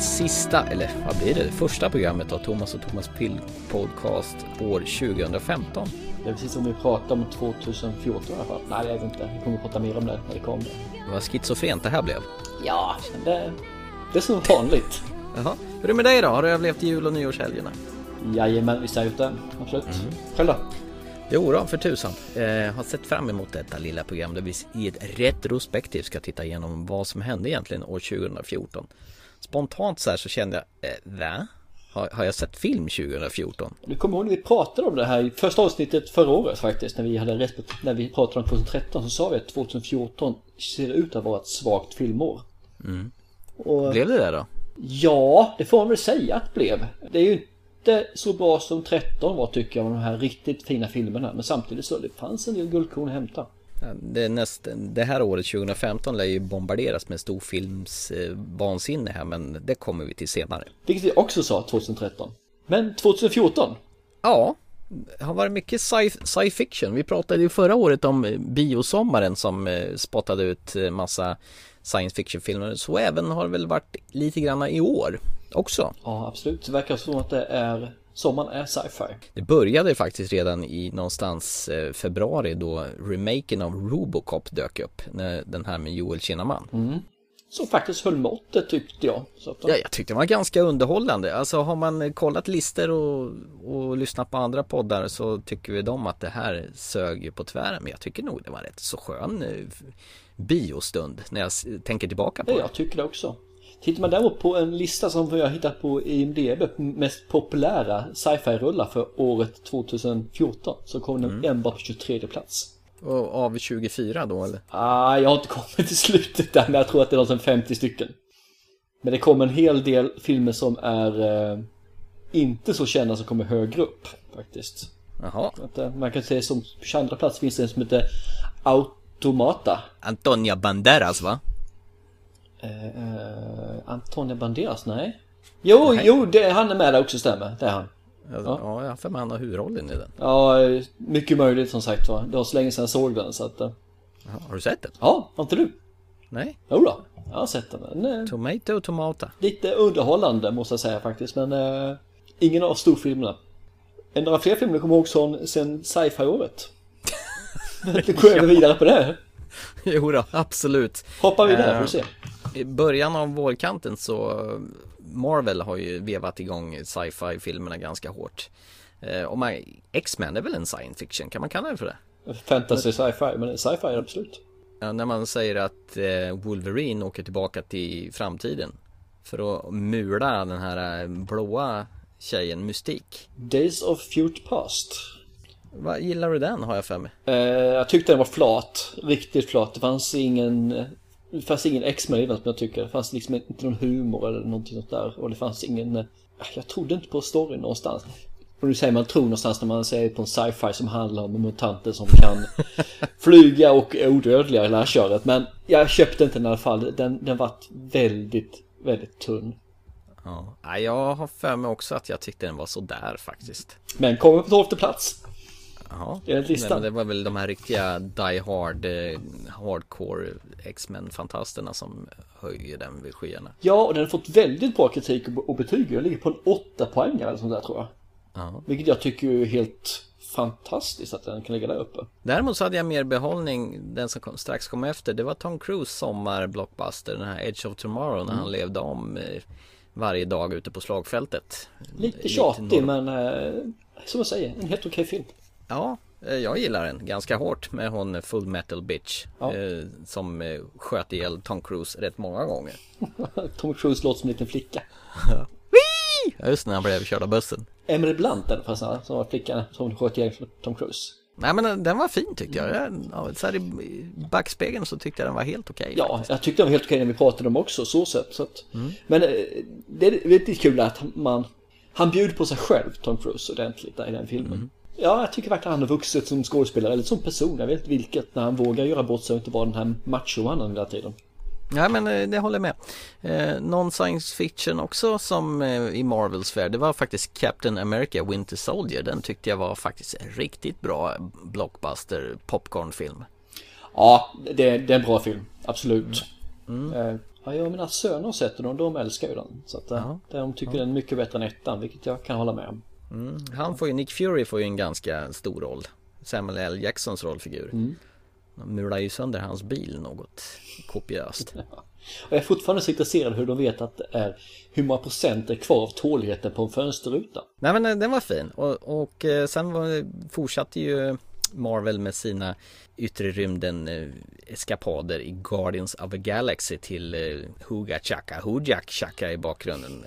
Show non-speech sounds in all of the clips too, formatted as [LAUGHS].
sista, eller vad blir det, det första programmet av Thomas och Thomas Pill Podcast år 2015. Det är precis som vi pratade om 2014 i alla fall. Nej, jag vet inte. Vi kommer prata mer om det när det kommer. Vad schizofrent det här blev. Ja, det, det är som vanligt. Jaha. Hur är det med dig då? Har du överlevt jul och nyårshelgerna? Jajamän, visst har jag gjort det. Absolut. Mm. Själv då? Jo då, för tusan. Eh, har sett fram emot detta lilla program där vi i ett retrospektiv ska titta igenom vad som hände egentligen år 2014. Spontant så här så kände jag, eh, va? Har, har jag sett film 2014? Du kommer ihåg när vi pratade om det här i första avsnittet förra året faktiskt när vi hade respekt, när vi pratade om 2013 så sa vi att 2014 ser ut att vara ett svagt filmår. Mm. Och, blev det det då? Ja, det får man väl säga att det blev. Det är ju inte så bra som 13 var tycker jag med de här riktigt fina filmerna. Men samtidigt så det fanns en del guldkorn att hämta. Det, näst, det här året 2015 lär ju bombarderas med storfilms eh, här men det kommer vi till senare. Vilket vi också sa 2013. Men 2014? Ja, det har varit mycket sci fiction. Vi pratade ju förra året om biosommaren som eh, spottade ut eh, massa science fiction-filmer. Så även har det väl varit lite granna i år också. Ja, absolut. Det verkar som att det är sommaren är sci-fi. Det började faktiskt redan i någonstans eh, februari då remaken av Robocop dök upp. När den här med Joel Kinnaman. Mm. Som faktiskt höll måttet tyckte jag. Så att, ja, jag tyckte det var ganska underhållande. Alltså har man kollat listor och, och lyssnat på andra poddar så tycker vi dem att det här sög på tvären. Men jag tycker nog det var rätt så skön eh, biostund när jag tänker tillbaka på det. Jag tycker det också. Tittar man däremot på en lista som vi har hittat på IMDB, mest populära sci-fi-rullar för året 2014, så kommer den mm. enbart på 23 plats. Och av 24 då eller? Ah, jag har inte kommit till slutet där, men jag tror att det är något 50 stycken. Men det kommer en hel del filmer som är eh, inte så kända som kommer högre upp faktiskt. Jaha. Att, eh, man kan säga som på andra plats finns det en som heter Automata. Antonia Banderas va? Eh, eh, Antonio Banderas, nej. Jo, nej. jo, det, han är med där också stämmer. Det är han. Ja, ja jag har för mig han har huvudrollen i den. Ja, mycket möjligt som sagt var. Det var så länge sedan jag såg den så att... Eh. Har du sett den? Ja, har inte du? Nej. Jo då, jag har sett den. den Tomato, tomata. Lite underhållande måste jag säga faktiskt, men uh, ingen av storfilmerna. En av fler filmer kommer ihåg sån sen sci-fi-året. [LAUGHS] Går jag vidare på det. Jo då, absolut. Hoppar vi där, får vi se i början av vårkanten så Marvel har ju vevat igång sci-fi filmerna ganska hårt. Eh, och X-Men är väl en science fiction, kan man kalla det för det? Fantasy sci-fi, men sci-fi absolut. Ja, när man säger att eh, Wolverine åker tillbaka till framtiden för att mula den här eh, blåa tjejen Mystik. Days of Future Past. Vad gillar du den har jag för mig? Eh, jag tyckte den var flat, riktigt flat. Det fanns ingen det fanns ingen X-Men i som jag tycker. Det fanns liksom inte någon humor eller någonting sånt där. Och det fanns ingen... Eh, jag trodde inte på storyn någonstans. Och nu säger man tro någonstans när man säger på en sci-fi som handlar om mutanter som kan [LAUGHS] flyga och är odödliga i det här köret. Men jag köpte inte den i alla fall. Den, den vart väldigt, väldigt tunn. Ja, jag har för mig också att jag tyckte den var sådär faktiskt. Men kommer på tolfte plats. Jaha. Enligt listan. Nej, det var väl de här riktiga Die Hard, eh, Hardcore X-Men-fantasterna som höjer den vid skyarna. Ja, och den har fått väldigt bra kritik och betyg. Jag ligger på en 8 poäng eller sånt där tror jag. Ja. Vilket jag tycker är helt fantastiskt att den kan ligga där uppe. Däremot så hade jag mer behållning, den som kom, strax kom efter. Det var Tom Cruise sommar-blockbuster, den här Edge of Tomorrow, när mm. han levde om eh, varje dag ute på slagfältet. Lite tjatig men eh, som jag säger, en helt okej film. Ja, eh, jag gillar den ganska hårt med hon Full Metal Bitch ja. eh, Som eh, sköt ihjäl Tom Cruise rätt många gånger [LAUGHS] Tom Cruise låter som en liten flicka [LAUGHS] Ja just när han blev körd av bussen Emily Blunt den förresten som var flickan som sköt ihjäl Tom Cruise Nej men den var fin tyckte jag. Ja, så här i backspegeln så tyckte jag den var helt okej. Okay, ja, faktiskt. jag tyckte den var helt okej okay när vi pratade om också så sett. Så att, mm. Men det är lite kul att man Han bjuder på sig själv Tom Cruise ordentligt där i den filmen. Mm. Ja, jag tycker verkligen han har vuxit som skådespelare, eller som person. Jag vet inte vilket, när han vågar göra bort sig och inte vara den här machomannen hela tiden. Ja men eh, det håller jag med. Eh, någon science fiction också som eh, i Marvels värld, det var faktiskt Captain America Winter Soldier. Den tyckte jag var faktiskt en riktigt bra blockbuster popcornfilm. Ja, det, det är en bra film, absolut. Mm. Mm. Ja, jag och mina söner har sett den och de älskar ju den. Så att eh, Ja. de tycker den är mycket bättre än ettan, vilket jag kan hålla med om. Mm. Han får ju, Nick Fury får ju en ganska stor roll. Samuel L. Jacksons rollfigur. Mm. De mular ju sönder hans bil något kopiöst. [LAUGHS] Och jag är fortfarande så intresserad hur de vet att det är hur många procent är kvar av tåligheten på en fönsterruta. Nej men eh, den var fin och, och eh, sen var, fortsatte ju Marvel med sina yttre rymden eh, eskapader i Guardians of the Galaxy till eh, Huga Chaka, Hujak Chaka i bakgrunden.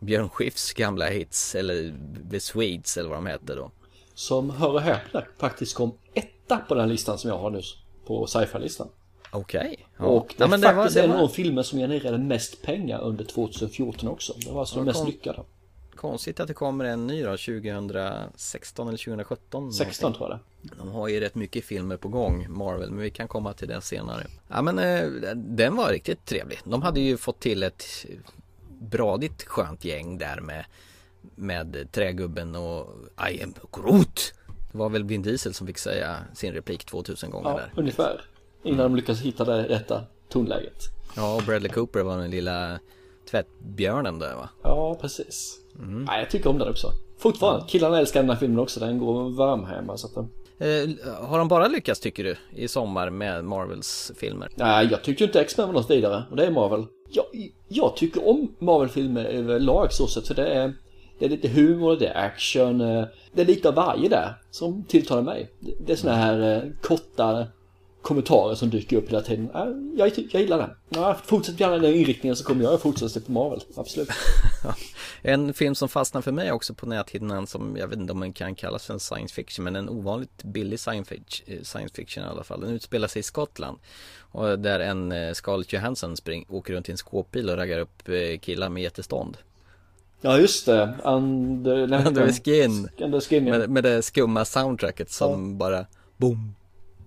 Björn Skifs gamla hits eller The Swedes eller vad de hette då. Som, hör och häpna, faktiskt kom etta på den listan som jag har nu. På sci-fi-listan. Okej. Ja. Och det ja, är faktiskt en av de filmer som genererade mest pengar under 2014 också. Det var alltså Ja, de mest kom- lyckade. konstigt att det kommer en ny då 2016 eller 2017. 16 tror jag det. De har ju rätt mycket filmer på gång, Marvel, men vi kan komma till det senare. Ja men eh, den var riktigt trevlig. De hade ju fått till ett bradigt skönt gäng där med med Trägubben och I am Groot. Det var väl Vin Diesel som fick säga sin replik 2000 gånger Ja, där. ungefär. Innan de lyckas hitta det rätta tonläget. Ja, och Bradley Cooper var den lilla tvättbjörnen där va? Ja, precis. Nej, jag tycker om den också. Fortfarande, killarna älskar den här filmen också. Den går varm hemma. Så att den... Eh, har de bara lyckats tycker du i sommar med Marvels filmer? Nej, jag tycker inte X-Men var något vidare. Och det är Marvel. Jag, jag tycker om Marvel-filmer överlag så sett. För det är, det är lite humor, det är action. Eh, det är lite av varje där som tilltalar mig. Det- är såna här eh, korta kommentarer som dyker upp hela tiden. Jag, jag gillar den. Ja, fortsätt gärna den inriktningen så kommer jag att fortsätta se på Marvel. Absolut. [LAUGHS] En film som fastnar för mig också på näthinnan som jag vet inte om den kan kallas för en science fiction men en ovanligt billig science fiction, eh, science fiction i alla fall. Den utspelar sig i Skottland och där en eh, Scarlett Johansson spring, åker runt i en skåpbil och raggar upp eh, killar med jättestånd. Ja, just det. Under, Under skin. Under skin, ja. Med, med det skumma soundtracket som bara boom.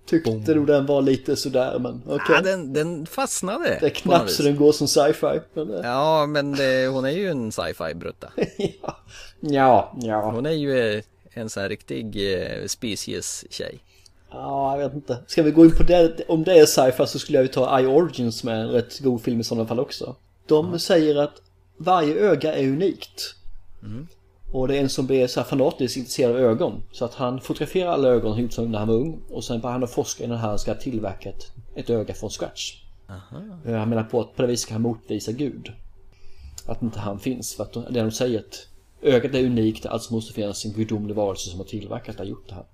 Tyckte nog den var lite sådär, men okej. Ja, den, den fastnade. Det är knappt så den går som sci-fi. Men det... Ja, men det, hon är ju en sci-fi brutta. [LAUGHS] ja. ja, ja. Hon är ju eh, en sån här riktig eh, species tjej. Ja, jag vet inte. Ska vi gå in på det? Om det är sci-fi så skulle jag ju ta I Origins som är en rätt god film i sådana fall också. De säger att varje öga är unikt. Och det är en som blir så här fanatiskt intresserad av ögon. Så att han fotograferar alla ögon han gjort när han var ung. Och sen börjar han forska innan han ska tillverka ett, ett öga från scratch. Eh, Han menar på att på det viset kan han motvisa Gud. Att inte han finns. För att de- det de säger att ögat är unikt, alltså måste finnas en gudomlig varelse som har tillverkat det, har gjort det här.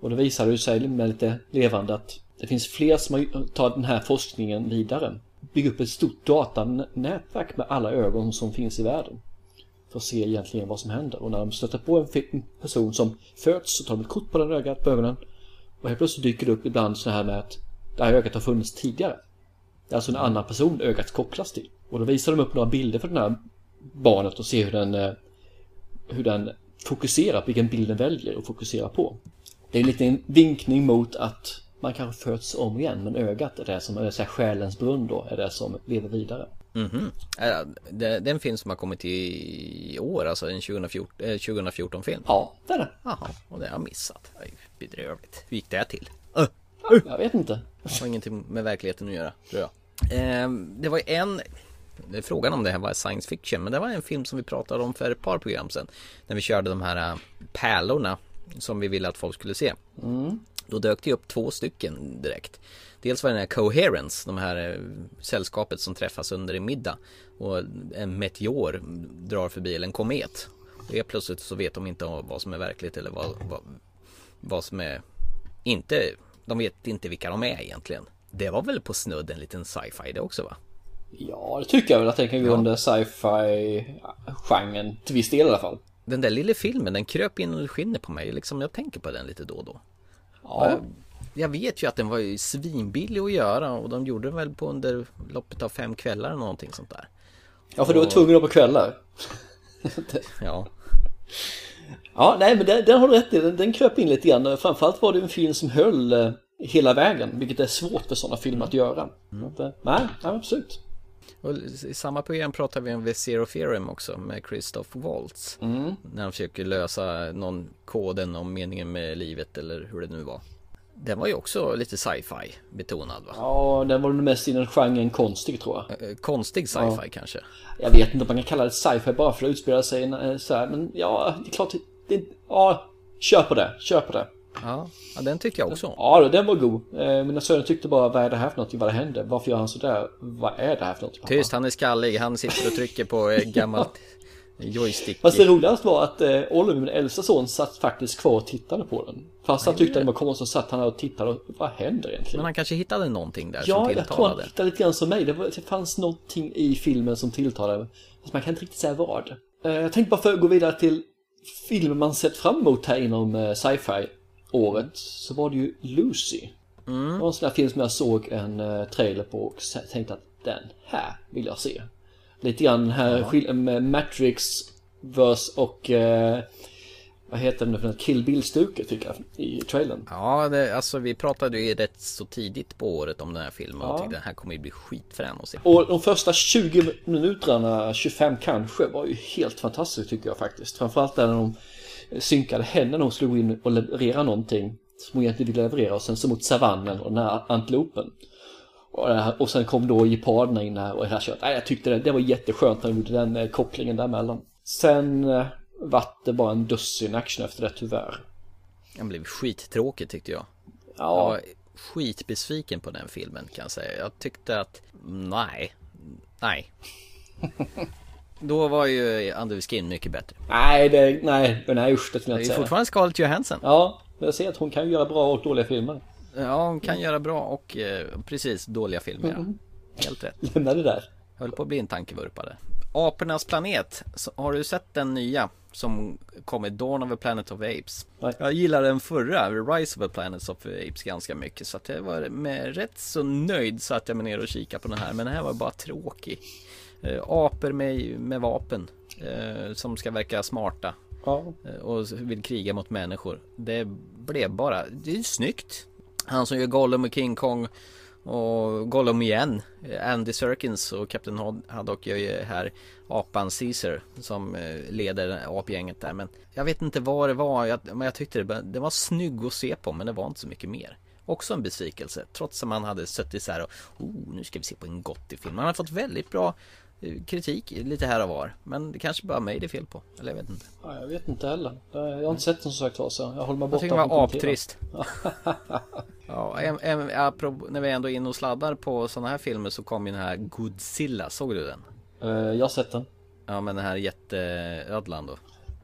Och det visar ju sig med lite levande att det finns fler som har tagit den här forskningen vidare. Bygga upp ett stort datanätverk med alla ögon som finns i världen. För att se egentligen vad som händer. Och när de stöter på en person som föds så tar de ett kort på den ögat, på ögonen. Och helt plötsligt dyker det upp ibland så här med att det här ögat har funnits tidigare. Det är alltså en annan person ögat kopplas till. Och då visar de upp några bilder för det här barnet och ser hur den, eh, hur den fokuserar, vilken bild den väljer att fokusera på. Det är en liten vinkning mot att man kanske föds om igen, men ögat är det som är så här, själens brunn då, är det som lever vidare. Mhm. Ja, det, det är en film som har kommit i, år, alltså en 2014, eh, 2014 film. Ja, det är det. Jaha, och det har jag missat. Bedrövligt. Hur gick det till? Jag vet inte. Det har ingenting med verkligheten att göra, tror jag. Ehm, det var en, det är frågan om det här var science fiction, men det var en film som vi pratade om för ett par program sedan. När vi körde de här äh, pärlorna som vi ville att folk skulle se. Då dök det upp två stycken direkt. Dels var det den här Coherence, de här eh, sällskapet som träffas under en middag. Och en meteor drar förbi, eller en komet. Och helt plötsligt så vet de inte vad som är verkligt eller vad, vad, vad som är inte, de vet inte vilka de är egentligen. Det var väl på snudd en liten sci-fi det också va? Ja, det tycker jag väl att den kan gå under sci-fi-genren till viss del i alla fall. Den där lilla filmen, den kröp in under skinnet på mig. Liksom, jag tänker på den lite då och då. Ja, Jag vet ju att den var svinbillig att göra och de gjorde den väl på under loppet av fem kvällar eller någonting sånt där. ja för du var tvungen att på kvällar. [LAUGHS] Ja, Ja, nej men den, den har du rätt i. Den, den kröp in lite grann. Framförallt var det en film som höll eh, hela vägen, vilket är svårt för sådana filmer att göra. Att, eh, nej, nej, absolut. och i samma program pratade vi om The Zero Theorem också med Christoph Waltz. När han försöker lösa någon koden om meningen med livet eller hur det nu var. Den var ju också lite sci-fi betonad va? Ja, den var nog mest i den genren konstig tror jag. Eh, Konstig sci-fi ja. kanske? Jag vet inte om man kan kalla det sci-fi bara för att utspela sig eh, så här, men ja, det är klart. Det, ja, kör på det, kör på det. Ja, ja den tyckte jag också Ja, den var god. Eh, mina söner tyckte bara, vad är det här för någonting? Vad hände? Varför gör han sådär? Vad är det här för någonting? Pappa? Tyst, han är skallig. Han sitter och trycker på gammalt [LAUGHS] joystick. Fast det roligaste var att eh, Oliver, min äldsta son, satt faktiskt kvar och tittade på den. Fast han tyckte den var konstig så satt han och tittade och vad händer egentligen? Men han kanske hittade någonting där ja, som tilltalade? Ja, jag tror han hittade lite grann som mig. Det, var, det fanns någonting i filmen som tilltalade. Fast man kan inte riktigt säga vad. Eh, jag tänkte bara för att gå vidare till filmer man sett fram emot här inom eh, sci-fi året så var det ju Lucy. Mm. Det var en sån där film som jag såg en uh, trailer på och tänkte att den här vill jag se. Lite grann här ja. med Matrix vs och uh, vad heter den för Kill Bill-stuket tycker jag i trailern. Ja, det, alltså vi pratade ju rätt så tidigt på året om den här filmen ja. och tyckte den här kommer ju bli skitfrän att se. Och de första 20 minuterna, 25 kanske, var ju helt fantastiskt tycker jag faktiskt. Framförallt där när de synkade henne när hon gå in och leverera någonting som hon egentligen ville leverera och sen så mot savannen och den här antilopen. Och, sen kom då geparderna in här och det här köret. Jag tyckte det, det var jätteskönt när de gjorde den eh, kopplingen däremellan. Sen eh, vart det bara en dussin action efter det tyvärr. Den blev skittråkig tyckte jag. Ja. Jag var skitbesviken på den filmen kan jag säga. Jag tyckte att nej, nej. [LAUGHS] Då var ju Under Skin mycket bättre. Nej, det, nej, nej usch det skulle jag inte säga. Det är fortfarande Scarlett Johansson. Ja, jag ser att hon kan göra bra och dåliga filmer. Ja, hon kan göra bra och eh, precis dåliga filmer. Mm. Ja. Helt rätt. Lämna det där. Jag höll på att bli en tankevurpare. Apornas planet. Har du sett den nya? Som kom i Dawn of a Planet of Apes. Nej. Jag gillar den förra, Rise of a Planet of Apes ganska mycket. Så att jag var med rätt så nöjd så att jag mig ner och kikade på den här. Men den här var bara tråkig eh, apor med, med vapen eh, som ska verka smarta. Ja. Eh, och vill kriga mot människor. Det blev bara, det är snyggt. Han som gör Gollum och King Kong och Gollum igen. Andy Serkins och Captain Haddock gör ju här apan Caesar som eh, leder apgänget där. Men jag vet inte vad det var. Jag, men jag tyckte det, det var snygg att se på men det var inte så mycket mer. Också en besvikelse trots att man hade suttit så här och oh, nu ska vi se på en Gotti-film. Man har fått väldigt bra kritik lite här och var. Men det kanske bara mig det är fel på. Eller jag vet inte. Ja, jag vet inte heller. Jag har inte sett den som sagt var så jag håller mig borta. Jag tycker det var aptrist. [LAUGHS] ja, en, en, apropå, när vi ändå är inne och sladdar på sådana här filmer så kom ju den här Godzilla. Såg du den? Uh, jag har sett den. Ja, men den här jätteödlan då.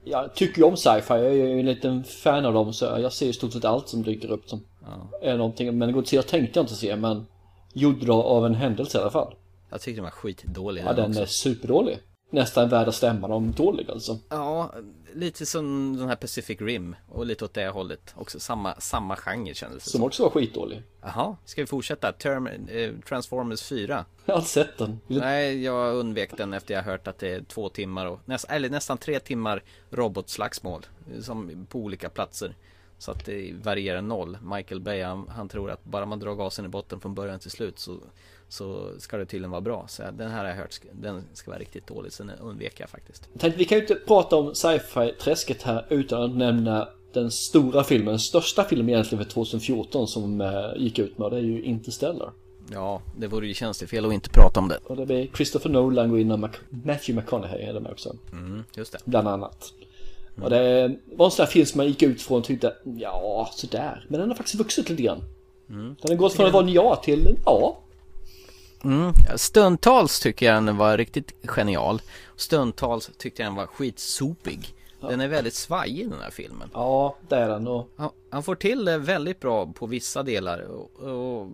Jag tycker ju om sci-fi. Jag är ju en liten fan av dem så jag ser i stort sett allt som dyker upp som ja. är någonting. Men Godzilla tänkte jag inte se men gjorde det av en händelse i alla fall. Jag tyckte den var skitdålig Ja den, den är superdålig. Nästan värd att stämma dem dålig alltså. Ja, lite som den här Pacific Rim Och lite åt det hållet Också. Samma, samma genre kändes det som också var skitdålig. Jaha, ska vi fortsätta? Term, eh, Transformers 4 Jag har inte sett den. Nej, jag undvek den efter jag hört att det är två timmar och näst, Eller nästan tre timmar robotslagsmål Som på olika platser. Så att det varierar noll. Michael Bay han, han, tror att bara man drar gasen i botten från början till slut så så ska det tydligen vara bra. Så den här har jag hört, den ska vara riktigt dålig. Så den undvek jag faktiskt. Tänkte, vi kan ju inte prata om sci-fi-träsket här utan att nämna den stora filmen, största filmen egentligen för 2014 som äh, gick ut med. Det är ju Interstellar. Ja, det vore ju tjänstefel att inte prata om det. Och det blir Christopher Nolan och Mac Matthew McConaughey är det med också. Mm, just det. Bland annat. Mm. Och det var en sån där film som man gick ut från och tyckte, ja sådär. Men den har faktiskt vuxit lite grann. Mm. Den har gått från att vara en ja till ja, Mm. Stundtals tycker jag den var riktigt genial. Stundtals tyckte jag den var skitsopig. Den är väldigt svajig den här filmen. Ja, det är den. Och... Han, han får till det väldigt bra på vissa delar. Och, och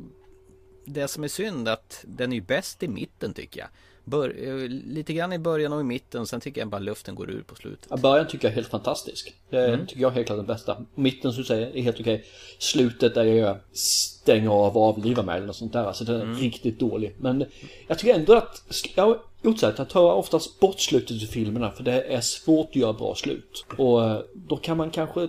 det som är synd är att den är bäst i mitten tycker jag. Bör, eh, lite grann i början och i mitten, sen tycker jag bara luften går ur på slutet. Ja, början tycker jag är helt fantastisk. Det mm. tycker jag är helt klart den bästa. Mitten som du säger är helt okej. Slutet där jag stänger av och avlivar mig eller något sånt där. Alltså den är mm. riktigt dålig. Men jag tycker ändå att, jag har gjort så att jag tar oftast bort slutet i filmerna för det är svårt att göra bra slut. Och eh, då kan man kanske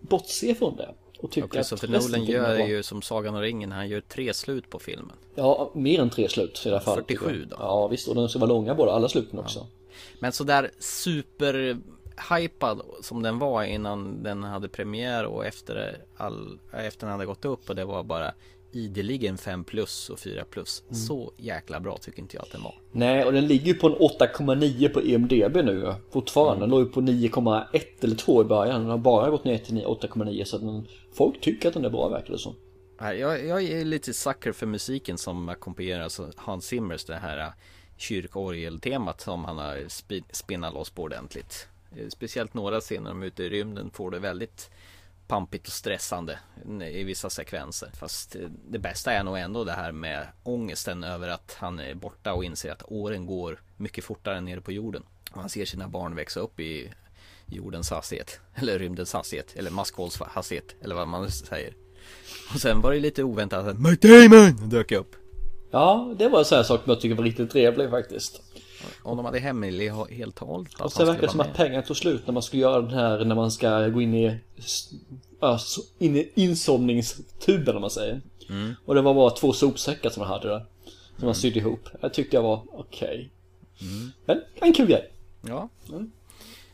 bortse från det. Och tycka och Christopher Nolan gör ju som Sagan om ringen, han gör tre slut på filmen. Ja, mer än tre slut i alla fall. 47 då. Ja, visst. Och de ska vara långa båda, alla sluten också. Men sådär super hypad som den var innan den hade premiär och efter, all, efter den hade gått upp och det var bara ideligen 5 plus och 4 plus. Mm. Så jäkla bra tycker inte jag att den var. Nej, och den ligger ju på en 8,9 på EMDB nu fortfarande. Den låg ju på 9,1 eller 2 i början. Den har bara gått ner till 8,9 så den, folk tycker att den är bra verkar det som. Jag, jag är lite sucker för musiken som ackompanjerar alltså Hans Zimmers det här kyrkorgeltemat som han har spinnat loss på ordentligt. Eh, speciellt några scener är ute i rymden får det väldigt pampigt och stressande i vissa sekvenser. Fast eh, det bästa är nog ändå det här med ångesten över att han är borta och inser att åren går mycket fortare nere på jorden. Och han ser sina barn växa upp i jordens hastighet, [LAUGHS] eller rymdens hastighet, eller maskhåls hastighet, eller vad man säger. Och sen var det lite oväntat att Mike Damon dök upp. Ja, det var en sån här sak som jag tycker var riktigt trevlig faktiskt. Om de hade hemlighet hållit Och sen verkar det som att pengarna tog slut när man skulle göra den här, när man ska gå in i, alltså, in i insomningstuben om man säger. Mm. Och det var bara två sopsäckar som man hade där. Som mm. man sydde ihop. Jag tyckte jag var okej. Okay. Mm. Men en kul grej. Ja. Mm.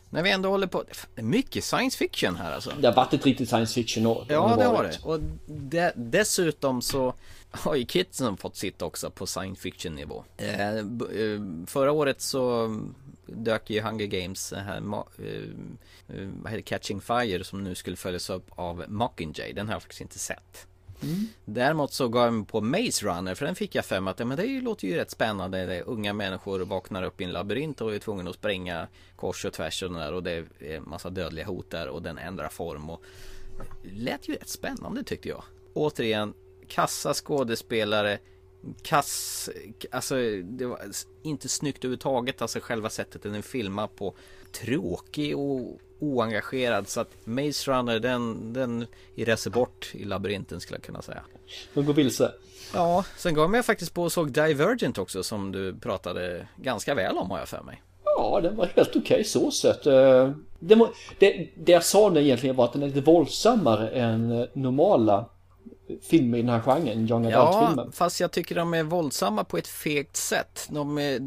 När vi ändå håller på, mycket science fiction här alltså. Det har varit ett riktigt science fiction år. Ja, det har det. Och de, dessutom så har ju kidsen fått sitt också på science fiction nivå. Eh, eh, förra året så dök ju Hunger Games, här, eh, eh, Catching Fire som nu skulle följas upp av Mockingjay. Den har jag faktiskt inte sett. Mm. Däremot så gav jag mig på Maze Runner för den fick jag för mig att men det låter ju rätt spännande. Det är unga människor vaknar upp i en labyrint och är tvungna att springa kors och tvärs och där och det är massa dödliga hot där och den ändrar form och lät ju rätt spännande tyckte jag. Återigen kassa skådespelare kass, alltså det var inte snyggt överhuvudtaget, alltså själva sättet den är filmad på. Tråkig och oengagerad så att Maze Runner den, den irrar sig bort i labyrinten skulle jag kunna säga. De går vilse. Ja, sen gav jag faktiskt på och såg Divergent också som du pratade ganska väl om har jag för mig. Ja, den var helt okej okay, så sett. Eh, det, det, det jag sa nu egentligen var att den är lite våldsammare än normala film i den här genren, young adult-filmen. Ja, fast jag tycker de är våldsamma på ett fegt sätt. De är,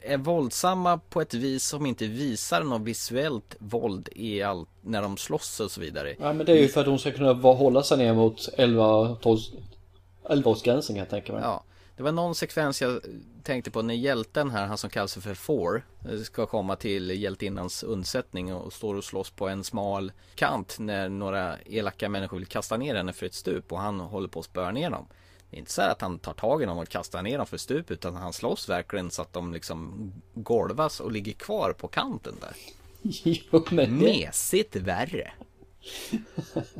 är våldsamma på ett vis som inte visar något visuellt våld i allt när de slåss och så vidare. Ja, men det är ju för att de ska kunna hålla sig ner mot 11-årsgränsen kan jag tänka mig. Ja. Det var någon sekvens jag tänkte på när hjälten här, han som kallas för Four, ska komma till hjältinnans undsättning och står och slåss på en smal kant när några elaka människor vill kasta ner henne för ett stup och han håller på att spöa ner dem. Det är inte så att han tar tag i dem och kastar ner dem för stup utan han slåss verkligen så att de liksom golvas och ligger kvar på kanten där. [LAUGHS] Jo, men det... Mesigt värre.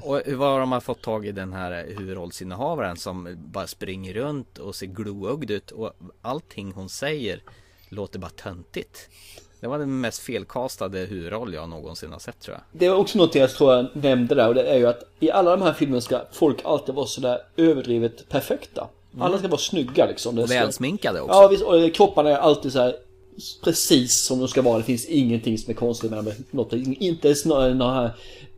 Och vad de har fått tag i den här huvudrollsinnehavaren som bara springer runt och ser gloögd ut och allting hon säger låter bara töntigt. Det var den mest felkastade huvudroll jag någonsin har sett tror jag. Det var också något jag tror jag nämnde där och det är ju att i alla de här filmerna ska folk alltid vara sådär överdrivet perfekta. Alla ska vara snygga liksom. Och välsminkade också. Ja visst, och kropparna är alltid så här precis som de ska vara. Det finns ingenting som är konstigt med dem. Något, inte ens någon,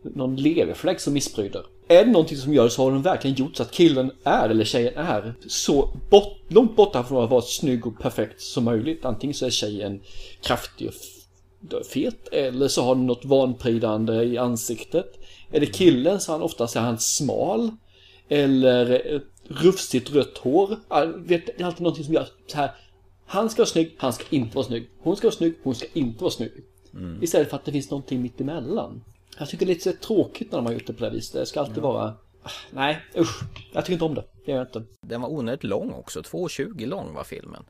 någon leverfläck som missbryter. Är det någonting som gör det så har de verkligen gjort så att killen är, eller tjejen är, så bort, långt borta från att vara snygg och perfekt som möjligt. Antingen så är tjejen kraftig och fet, eller så har den något vanprydande i ansiktet. Är det killen så är han oftast är han smal. Eller rufsigt rött hår. Det är alltid någonting som gör så här. Han ska vara snygg, han ska inte vara snygg. Hon ska vara snygg, hon ska inte vara snygg. Mm. Istället för att det finns någonting mitt emellan. Jag tycker det är lite tråkigt när de har gjort det på det viset. Det ska alltid ja. vara... Nej, usch. Jag tycker inte om det. Det gör jag inte. Den var onödigt lång också. 2.20 lång var filmen.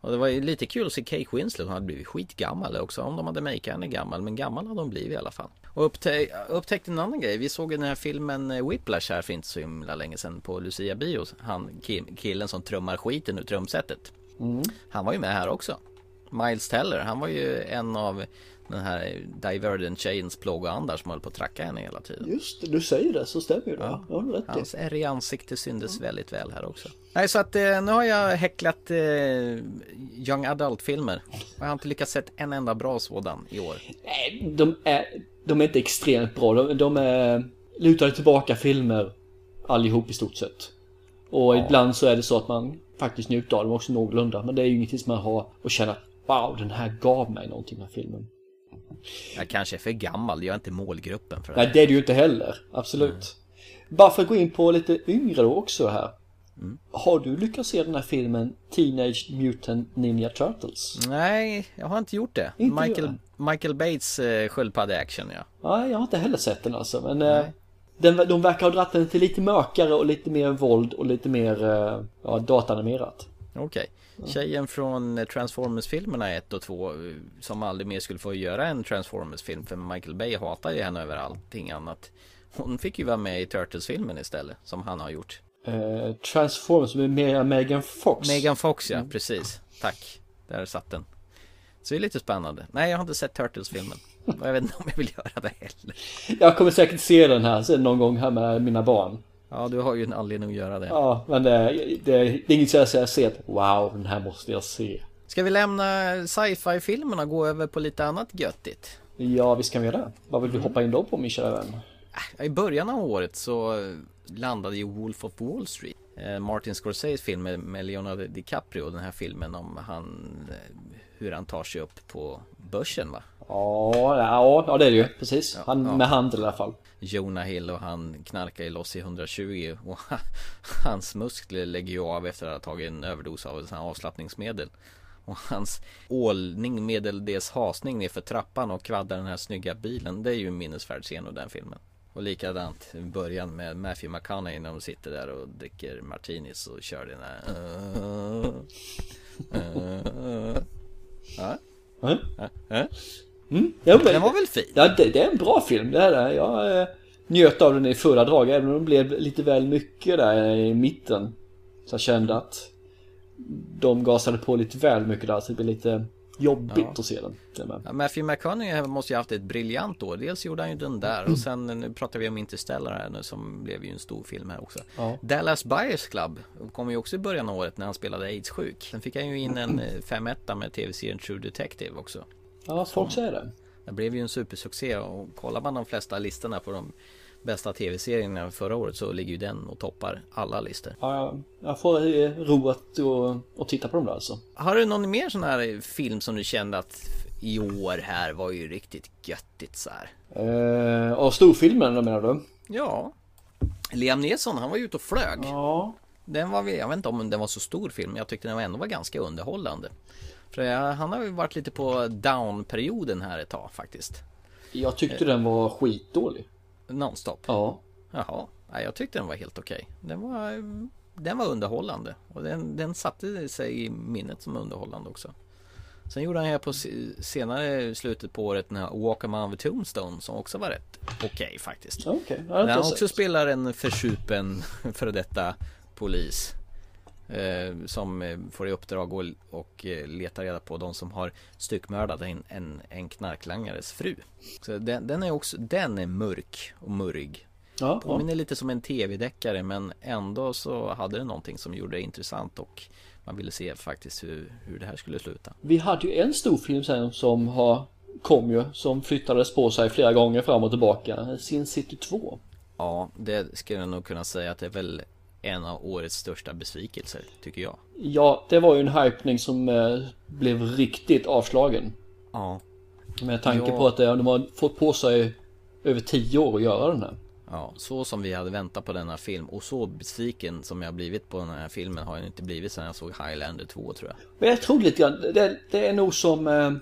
Och det var ju lite kul att se Kate Winslet. Hon hade blivit skitgammal också. Om de hade makeat henne gammal. Men gammal hade hon blivit i alla fall. Och upptä upptäckte en annan grej. Vi såg den här filmen eh, Whiplash här för inte så himla länge sedan på Lucia Bio. Han killen som trummar skiten ur trumsetet. Mm. Han var ju med här också. Miles Teller, han var ju en av den här Divergent Chains plågoandar som höll på att tracka henne hela tiden. Just det, du säger det så stämmer det. Ja. Ja, rätt Hans ärr i ansikte syndes ja. väldigt väl här också. Nej, så att eh, nu har jag häcklat eh, Young Adult-filmer. Jag har inte lyckats sett en enda bra sådan i år. Nej, de är, de är inte extremt bra. De, de är lutade tillbaka filmer allihop i stort sett. Och ja. ibland så är det så att man faktiskt njuter av dem också någorlunda. Men det är ju ingenting som man har och känner Wow, den här gav mig någonting, den här filmen. Jag kanske är för gammal, jag är inte målgruppen för det Nej, det är det ju inte heller. Absolut. Bara för att gå in på lite yngre då också här. Mm. Har du lyckats se den här filmen Teenage Mutant Ninja Turtles? Nej, jag har inte gjort det. Inte Michael. Michael Bates eh, sköldpadde-action ja. Nej, jag har inte heller sett den alltså. Men eh, den, de verkar ha dratt den till lite mörkare och lite mer våld och lite mer eh, ja, datanimerat. Okej. Tjejen från Transformers-filmerna 1 och 2 eh, som aldrig mer skulle få göra en Transformers-film för Michael Bay hatar ju henne över allting annat. Hon fick ju vara med i Turtles-filmen istället, som han har gjort. Eh, Transformers med Megan Fox. Megan Fox ja, precis. Tack. Där satt den. Så det är lite spännande. Nej, jag har inte sett Turtles-filmen. Och jag vet inte om jag vill göra det heller. Jag kommer säkert se den här sen någon gång här med mina barn. Ja, du har ju en anledning att göra det. Ja, men det, det, det är inget så jag säger se att wow, den här måste jag se. Ska vi lämna sci-fi-filmerna och gå över på lite annat göttigt? Ja, visst kan vi göra det. Vad vill vi hoppa in då på min kära vän? I början av året så landade ju Wolf of Wall Street. eh, Martin Scorseses film med- med Leonardo DiCaprio. Den här filmen om han, eh, hur han tar sig upp på börsen va? Ja, ja, ja det är det ju. Precis. Han ja. med handel i alla fall. Jonah Hill och han knarkar ju loss i 120 och [LAUGHS] hans muskler lägger ju av efter att ha tagit en överdos av sån här avslappningsmedel. Och hans ålning medeldes hasning ner för trappan och kvaddar den här snygga bilen. Det är ju en minnesvärd scen av den filmen. Och likadant i början med Matthew McConaughey när de sitter där och dricker martinis och kör den här Ja, [LAUGHS] Mm. [LAUGHS] ja, ja. Mm. Ja, men, Den var väl fin? ja, det, det är en bra film, det är det. Jag eh, njöt av den i fulla drag, även om det blev lite väl mycket där i mitten. Så jag kände att de gasade på lite väl mycket där, så det blev lite jobbigt Ja. att se den. Ja, Matthew McConaughey måste ju haft ett briljant år. Dels gjorde han ju den där och sen nu pratar vi om Interstellar här nu som blev ju en stor film här också. Ja. Dallas Buyers Club kom ju också i början av året när han spelade AIDS-sjuk. Sen fick han ju in en 5 med tv-serien True Detective också. Ja, folk säger det. Det blev ju en supersuccé och kollar man de flesta listorna på de bästa tv-serierna förra året så ligger ju den och toppar alla listor. Ja, jag, får eh, ro att och, och titta på dem där alltså. Har du någon mer sån här film som du kände att i år här var ju riktigt göttigt så här? Eh, då menar du? Ja Liam Neeson han var ju ute och flög Ja. Den var, jag vet inte om den var så stor film men jag tyckte den ändå var ganska underhållande För han har ju varit lite på down-perioden här ett tag faktiskt. Jag tyckte den var skitdålig. Nonstop. Ja. Jaha, nej, jag tyckte den var helt okej. Den var, den var underhållande. Och den, den satte sig i minnet som underhållande också. Sen gjorde han här på se- senare slutet på året den här Walk Among the Tombstone som också var rätt okej faktiskt. Okej, ja, Där han också spelar en försupen [LAUGHS] före detta polis Som eh, får i uppdrag och, och eh, leta reda på de som har styckmördat en, en, en knarklangares fru Så den, den är också, den är mörk och murrig Ja, ja. Påminner lite som en tv-deckare men ändå så hade det någonting som gjorde det intressant och man ville se faktiskt hur, hur det här skulle sluta Vi hade ju en stor film sen som har kom ju, som flyttades på sig flera gånger fram och tillbaka. Sin City 2. Ja, det skulle jag nog kunna säga att det är väl en av årets största besvikelser tycker jag Ja, det var ju en hypning som eh, blev riktigt avslagen. Ja Med tanke Ja. på att eh, de har fått på sig över tio år att göra den här. Ja, så som vi hade väntat på denna film och så besviken som jag blivit på den här filmen har jag inte blivit sedan jag såg Highlander 2 tror jag. Men jag tror lite grann, det, det är nog som eh,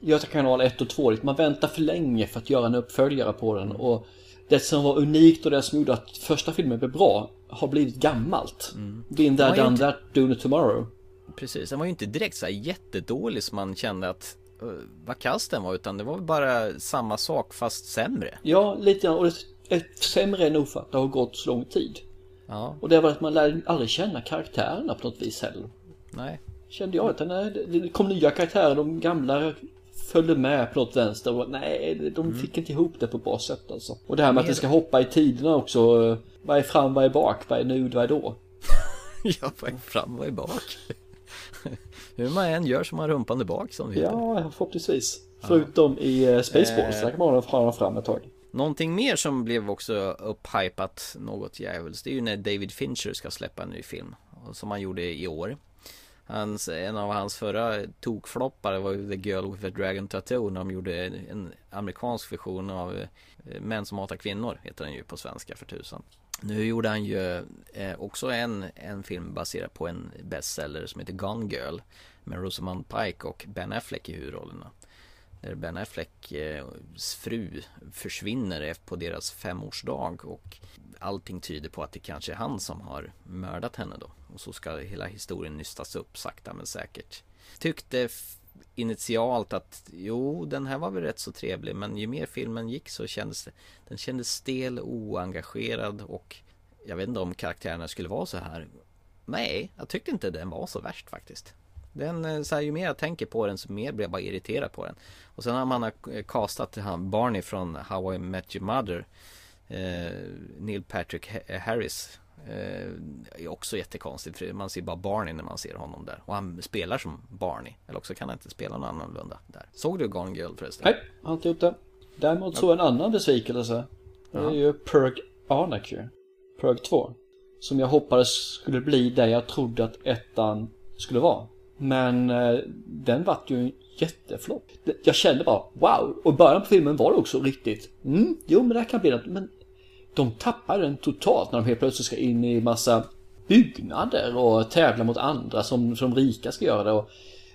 Göta kanal 1 och 2. Man väntar för länge för att göra en uppföljare på den. Och det som var unikt och det som gjorde att första filmen blev bra har blivit gammalt. Mm. Been there, done inte- that, doing it tomorrow. Precis, den var ju inte direkt så här jättedålig som man kände att uh, vad kass den var utan det var bara samma sak fast sämre. Ja, lite grann. Och det är sämre nog för att det har gått så lång tid. Ja, Och det var att man lär aldrig känna karaktärerna på något vis heller. nej. Kände jag. Utan det kom nya karaktärer, de gamla följde med på något vänster. Och nej, de fick inte ihop det på bra sätt alltså. Och det här med att det ska hoppa i tiderna också. eh, Vad är fram, vad är bak, vad är nu, vad är då? [LAUGHS] Jag var fram och bak. [LAUGHS] Hur man än gör så man rumpan där bak som det. Ja, förhoppningsvis. Förutom i eh, Spaceballs, där kan man ha den fram ett tag. Någonting mer som blev också upphypat något djävulskt Det är ju när David Fincher ska släppa en ny film Som han gjorde i år Hans, en av hans förra tokfloppar var ju The Girl with a Dragon Tattoo när de gjorde en amerikansk version av eh, Män som hatar kvinnor heter den ju på svenska för tusan. Nu gjorde han ju eh, också en, en film baserad på en bestseller som heter Gone Girl med Rosamund Pike och Ben Affleck i huvudrollerna. Där Ben Afflecks eh, fru försvinner på deras femårsdag och allting tyder på att det kanske är han som har mördat henne då. Och så ska hela historien nystas upp sakta men säkert. Tyckte initialt att jo, den här var väl rätt så trevlig men ju mer filmen gick så kändes det Den kändes stel, oengagerad och jag vet inte om karaktärerna skulle vara så här. Nej, jag tyckte inte den var så värst faktiskt. Den, eh, så här, ju mer jag tänker på den så mer blir jag bara irriterad på den. Och sen har man har castat han Barney från How I Met Your Mother. Eh, Neil Patrick Harris. Eh, är också jättekonstigt för man ser bara Barney när man ser honom där. Och han spelar som Barney. Eller också kan han inte spela någon annorlunda där. Såg du Gone Girl förresten? Nej, har inte gjort det. Däremot ja. såg en annan besvikelse. Det är ju Perg Arnaker. Perg 2. Som jag hoppades skulle bli det jag trodde att ettan skulle vara. Men eh, den vart ju en jätteflopp. Jag kände bara wow. Och början på filmen var det också riktigt. Mm, jo men det här kan bli något. Men de tappar den totalt när de helt plötsligt ska in i massa byggnader och tävla mot andra som, som rika ska göra det. Och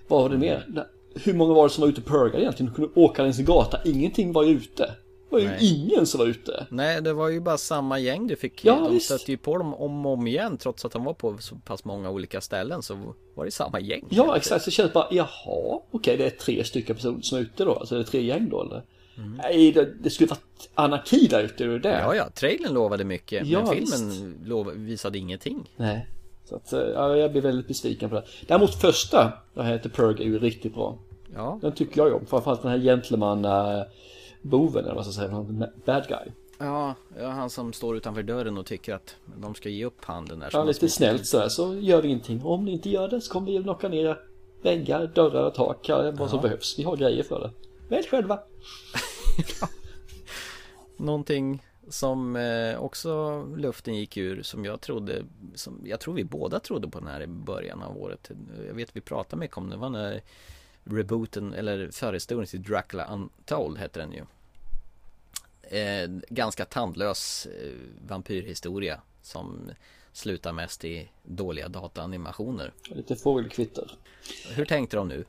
vad var det mer? Hur många var det som var ute och purgade egentligen? De kunde åka längs en gata. Ingenting var ute. Det var ju Nej. ingen som var ute. Nej, det var ju bara samma gäng du fick. Ja, de stötte ju på dem om och om igen. Trots att de var på så pass många olika ställen så var det samma gäng. Ja, exakt. Så kändes bara, jaha, okej, det är tre stycken personer som är ute då. Alltså det är tre gäng då eller? Mm. Nej, det, det skulle varit anarki där ute, det där. Ja, ja, trailern lovade mycket, ja, men filmen lov, visade ingenting. Nej, så att, ja, jag blir väldigt besviken på det. Däremot första, det här heter Purg, är ju riktigt bra. Ja. Den tycker jag om, framförallt den här gentleman uh, boven eller vad ska jag säga, bad guy. Ja, han som står utanför dörren och tycker att de ska ge upp handen där. Ja, lite snällt sådär, så gör vi ingenting. Om ni inte gör det så kommer vi knocka ner väggar, dörrar och tak, vad som behövs. Vi har grejer för det. Välj själva. [LAUGHS] Någonting som eh, också luften gick ur som jag trodde, som jag tror vi båda trodde på den här i början av året. Jag vet vi pratade mycket om det, var när rebooten eller förhistorien till Dracula Untold hette den ju. Eh, ganska tandlös eh, vampyrhistoria som slutar mest i dåliga dataanimationer. Lite fågelkvitter. Hur tänkte de nu?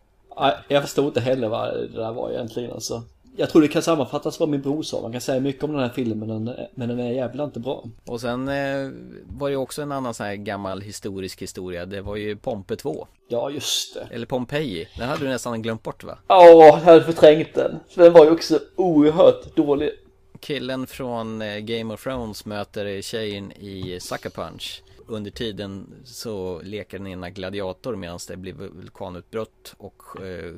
Jag förstod inte heller vad det där var egentligen alltså jag tror det kan sammanfattas vad min bror sa. Man kan säga mycket om den här filmen men den är jävla inte bra. Och sen eh, var det också en annan sån här gammal historisk historia. Det var ju Pompe 2. Ja just det. Eller Pompeji. Den hade du nästan glömt bort va? Ja, jag hade förträngt den. För den var ju också oerhört dålig. Killen från eh, Game of Thrones möter tjejen i Sucker Punch. Under tiden så leker den ena gladiator medan det blir vulkanutbrott och eh,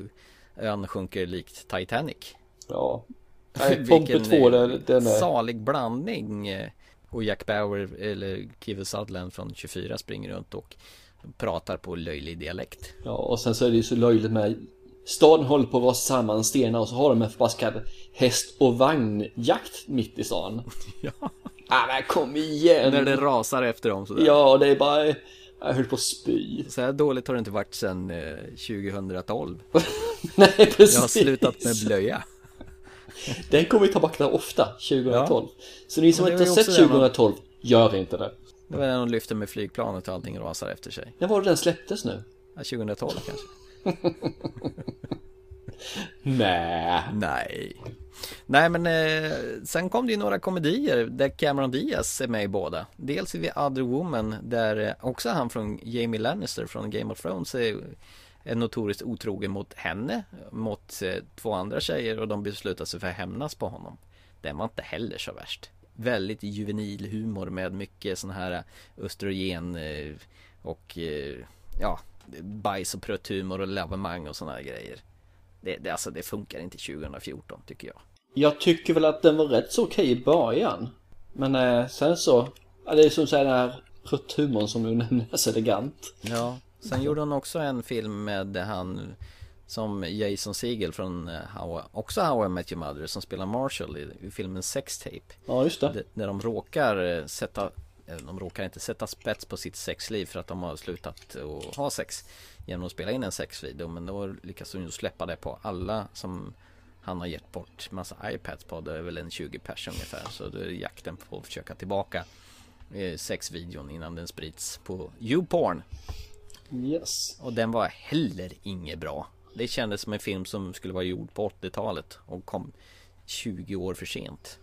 ön sjunker likt Titanic. Ja. [LAUGHS] Nej, Pompe 2 den, den är... salig blandning. Eh, och Jack Bauer eller Kiefer Sutherland från 24 springer runt och pratar på löjlig dialekt. Ja, och sen så är det ju så löjligt med Staden håller på att rasa samman stenar och så har de en förbaskad häst och vagnjakt mitt i stan. [LAUGHS] ja. Ah, men kom igen! När det rasar efter dem sådär. Ja, det är bara... Jag höll på att spy. Så här dåligt har det inte varit sedan eh, 2012. [LAUGHS] Nej, precis. Jag har slutat med blöja. [LAUGHS] Den kommer vi tillbaka ofta, 2012. Ja. Så ni som inte har sett 2012, någon... gör inte det. Det var den de lyfter med flygplanet och allting rasar efter sig. När var det den släpptes nu? Ja, 2012 kanske. [LAUGHS] Nej. Nej. Nej men eh, sen kom det ju några komedier där Cameron Diaz är med i båda. Dels i The Other Woman där eh, också han från Jamie Lannister från Game of Thrones är är notoriskt otrogen mot henne, mot eh, två andra tjejer och de beslutar sig för att hämnas på honom. Den var inte heller så värst. Väldigt juvenil humor med mycket sån här eh, östrogen eh, och eh, ja, bajs och prutthumor och lavemang och såna här grejer. Det, det, alltså, det funkar inte 2014 tycker jag. Jag tycker väl att den var rätt så okej i början. Men eh, sen så, ja, det är som säger den här prutthumorn som du nämner, så elegant. Ja, Sen gjorde hon också en film med han som Jason Segel från eh, How, också How I Met Your Mother som spelar Marshall i, i filmen Sex Tape. Ja, just det. När de råkar eh, sätta de råkar inte sätta spets på sitt sexliv för att de har slutat att ha sex genom att spela in en sexvideo. Men då lyckas de ju släppa det på alla som han har gett bort massa iPads på. Det är väl en 20 pers ungefär. Så då är det jakten på att försöka tillbaka eh, sexvideon innan den sprids på YouPorn. Yes. Och den var heller inget bra. Det kändes som en film som skulle vara gjord på 80-talet och kom 20 år för sent.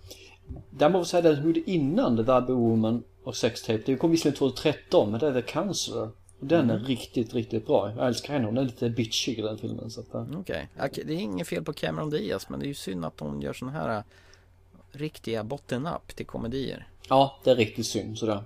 Där måste säga den gjorde innan The Bad Woman och Sex Tape. Det kom visserligen 2013 men det är The Counselor. Den är riktigt, riktigt bra. Jag älskar henne. Hon är lite bitchig i den filmen. Eh. Okej, okay. det är inget fel på Cameron Diaz men det är ju synd att hon gör sådana här äh, riktiga bottennapp till komedier. Ja, det är riktigt synd sådär.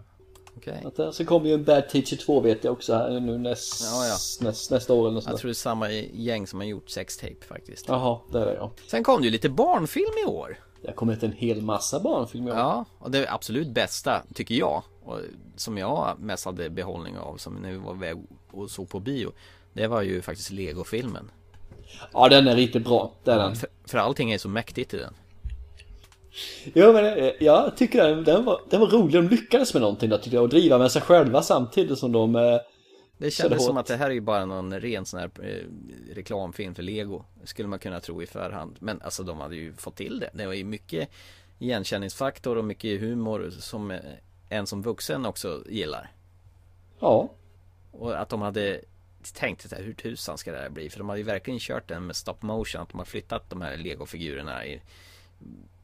Okej. Att, eh, så kommer ju en Bad Teacher 2 vet jag också här nu näst, Ja, ja. Näst, nästa år eller något sånt Jag tror det är samma gäng som har gjort sextape faktiskt. Jaha, det är det ja. Sen kom det ju lite barnfilm i år. Det har kommit en hel massa barnfilmer. Ja, och det absolut bästa tycker jag och som jag mest hade behållning av som när vi var väg och såg på bio. Det var ju faktiskt Lego-filmen. ja, den är riktigt bra. Det är den. För, för allting är så mäktigt i den. Jo men eh, jag tycker den, den, var, den var rolig. De lyckades med någonting där tycker jag. Och driva med sig själva samtidigt som de... Eh, Det kändes som att det här är ju bara någon ren sån här eh, reklamfilm för Lego. Skulle man kunna tro i förhand. Men alltså de hade ju fått till det. Det var ju mycket igenkänningsfaktor och mycket humor som eh, en som vuxen också gillar. ja. Och att de hade tänkt här, hur tusan ska det här bli? För de hade ju verkligen kört den med stop motion. Att de har flyttat de här legofigurerna i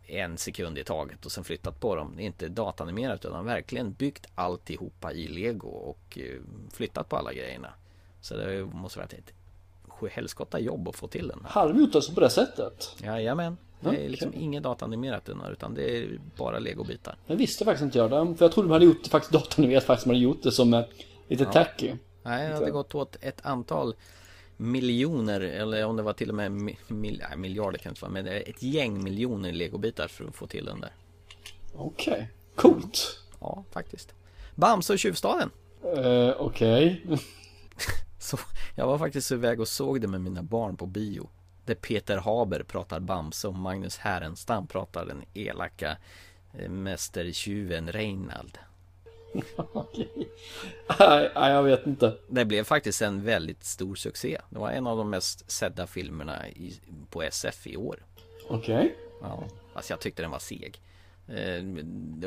en sekund i taget och sen flyttat på dem. Det är inte datanimerat utan verkligen byggt alltihopa i lego och eh, flyttat på alla grejerna. Så det måste varit ett sjuhelskotta jobb att få till den. Hade de gjort det så på det sättet? Jajamän. Det är Okej. liksom inget datanimerat den här, utan det är bara legobitar. Jag visste faktiskt inte jag det. För jag trodde de hade gjort det faktiskt datanimerat faktiskt. De hade gjort det som eh, lite tacky. Nej, det hade gått åt ett antal miljoner eller om det var till och med mi- mil, nej, miljarder kan det inte vara men ett gäng miljoner legobitar för att få till den där. Okej. Coolt. Ja, faktiskt. Bamse och tjuvstaden. Uh, Okej. [LAUGHS] Så [LAUGHS] jag var faktiskt iväg och såg det med mina barn på bio. Där Peter Haber pratar Bamse och Magnus Härenstam pratar den elaka eh, mästertjuven Reinald. Okej. Nej, jag vet inte. Det blev faktiskt en väldigt stor succé. Det var en av de mest sedda filmerna i, på SF i år. Okej. Ja, fast jag tyckte den var seg. Eh,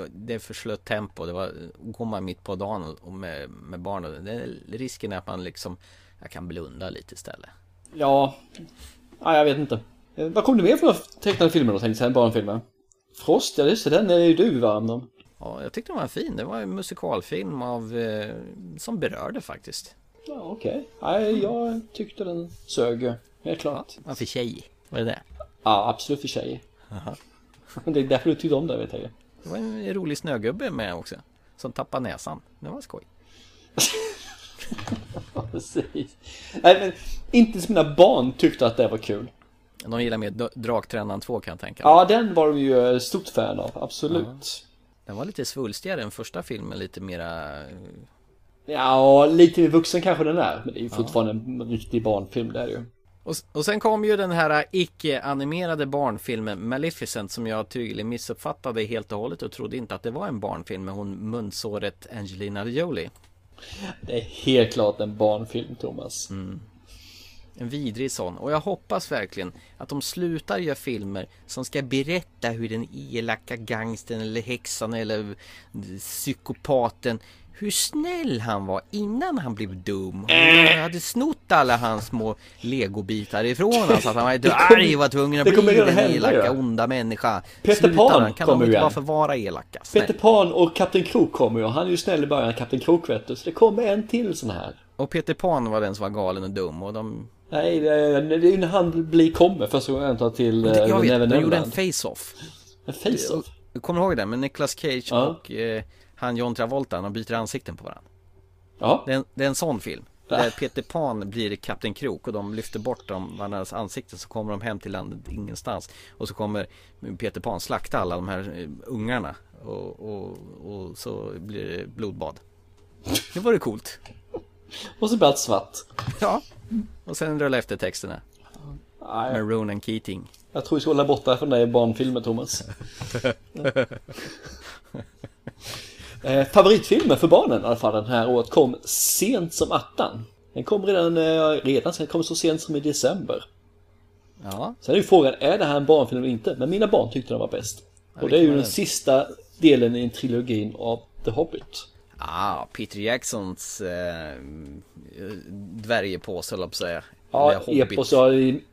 Det, är för slött tempo. Det var, går man mitt på dagen och- med, med barnen. Risken är att man liksom, jag kan blunda lite istället. Ja. Nej, jag vet inte. Eh, Vad kom det mer för tecknade filmer då tänkte jag, barnfilmer? Frost, ja just det, den är ju du varm om. Ja, jag tyckte den var fin. Det var en musikalfilm av, eh, som berörde faktiskt. Ja, okej. Nej, jag tyckte den sög. Helt Ja, klart. vad för tjej? Vad är det? Ja, absolut för tjejer. [LAUGHS] Det är därför du tyckte om det, vet jag. Det var en rolig snögubbe med också. Som tappade näsan. Det var skoj. Ja, [LAUGHS] precis. Nej, men inte som mina barn tyckte att det var kul. De gillar mer Dra- Draktränaren 2 kan jag tänka mig. Ja, den var de ju eh, stort fan av, absolut. Den var lite svulstigare än första filmen. Lite mera eh, Ja, lite vuxen kanske den är. Men det är ju fortfarande en riktig barnfilm, det är ju. Och, och sen kom ju den här icke-animerade barnfilmen Maleficent som jag tydligen missuppfattade helt och hållet och trodde inte att det var en barnfilm med hon munsåret Angelina Jolie. Det är helt klart en barnfilm, Thomas. En vidrig sån. Och jag hoppas verkligen att de slutar göra filmer som ska berätta hur den elaka gangstern eller häxan eller psykopaten hur snäll han var innan han blev dum. Han hade snott alla hans små legobitar ifrån honom så att han var [LAUGHS] kommer- arg och var tvungen att bli den elaka onda människa. Peter Pan då. Kan kommer igen. bara få vara elaka? Snäll. Peter Pan och Kapten Krok kommer ju. Han är ju snäll i början, Kapten Krok vet du. Så det kommer en till sån här. Och Peter Pan var den som var galen och dum och de... Nej, det är, ju när han blir kommer första gången han till eh, Jag vet, de gjorde en face-off. En face-off. Du kommer ihåg det? Med Nicolas Cage Ja. och eh, han John Travolta, de byter ansikten på varandra. Ja. Det är, en, det är en sån film. Där Peter Pan blir Kapten Krok och de lyfter bort dem, varandras ansikten så kommer de hem till landet ingenstans. Och så kommer Peter Pan slakta alla de här eh, ungarna. Och, och, och så blir det blodbad. Det var det coolt. Och så blir allt svart. Ja. Och sen rullar efter texterna. Nej, Med Ronan Keating. jag tror vi ska hålla borta från dig barnfilmer, Thomas. [LAUGHS] Eh, favoritfilmen för barnen i alla fall den här året kom sent som attan. Den kom redan, eh, redan den kom så sent som i december. Ja, Sen är ju frågan, är det här en barnfilm eller inte? Men mina barn tyckte den var bäst. Och det är ju den det? sista delen i en trilogin av The Hobbit. ah, Peter Jacksons eh, dvärgepåse höll jag på att säga. Ja, epos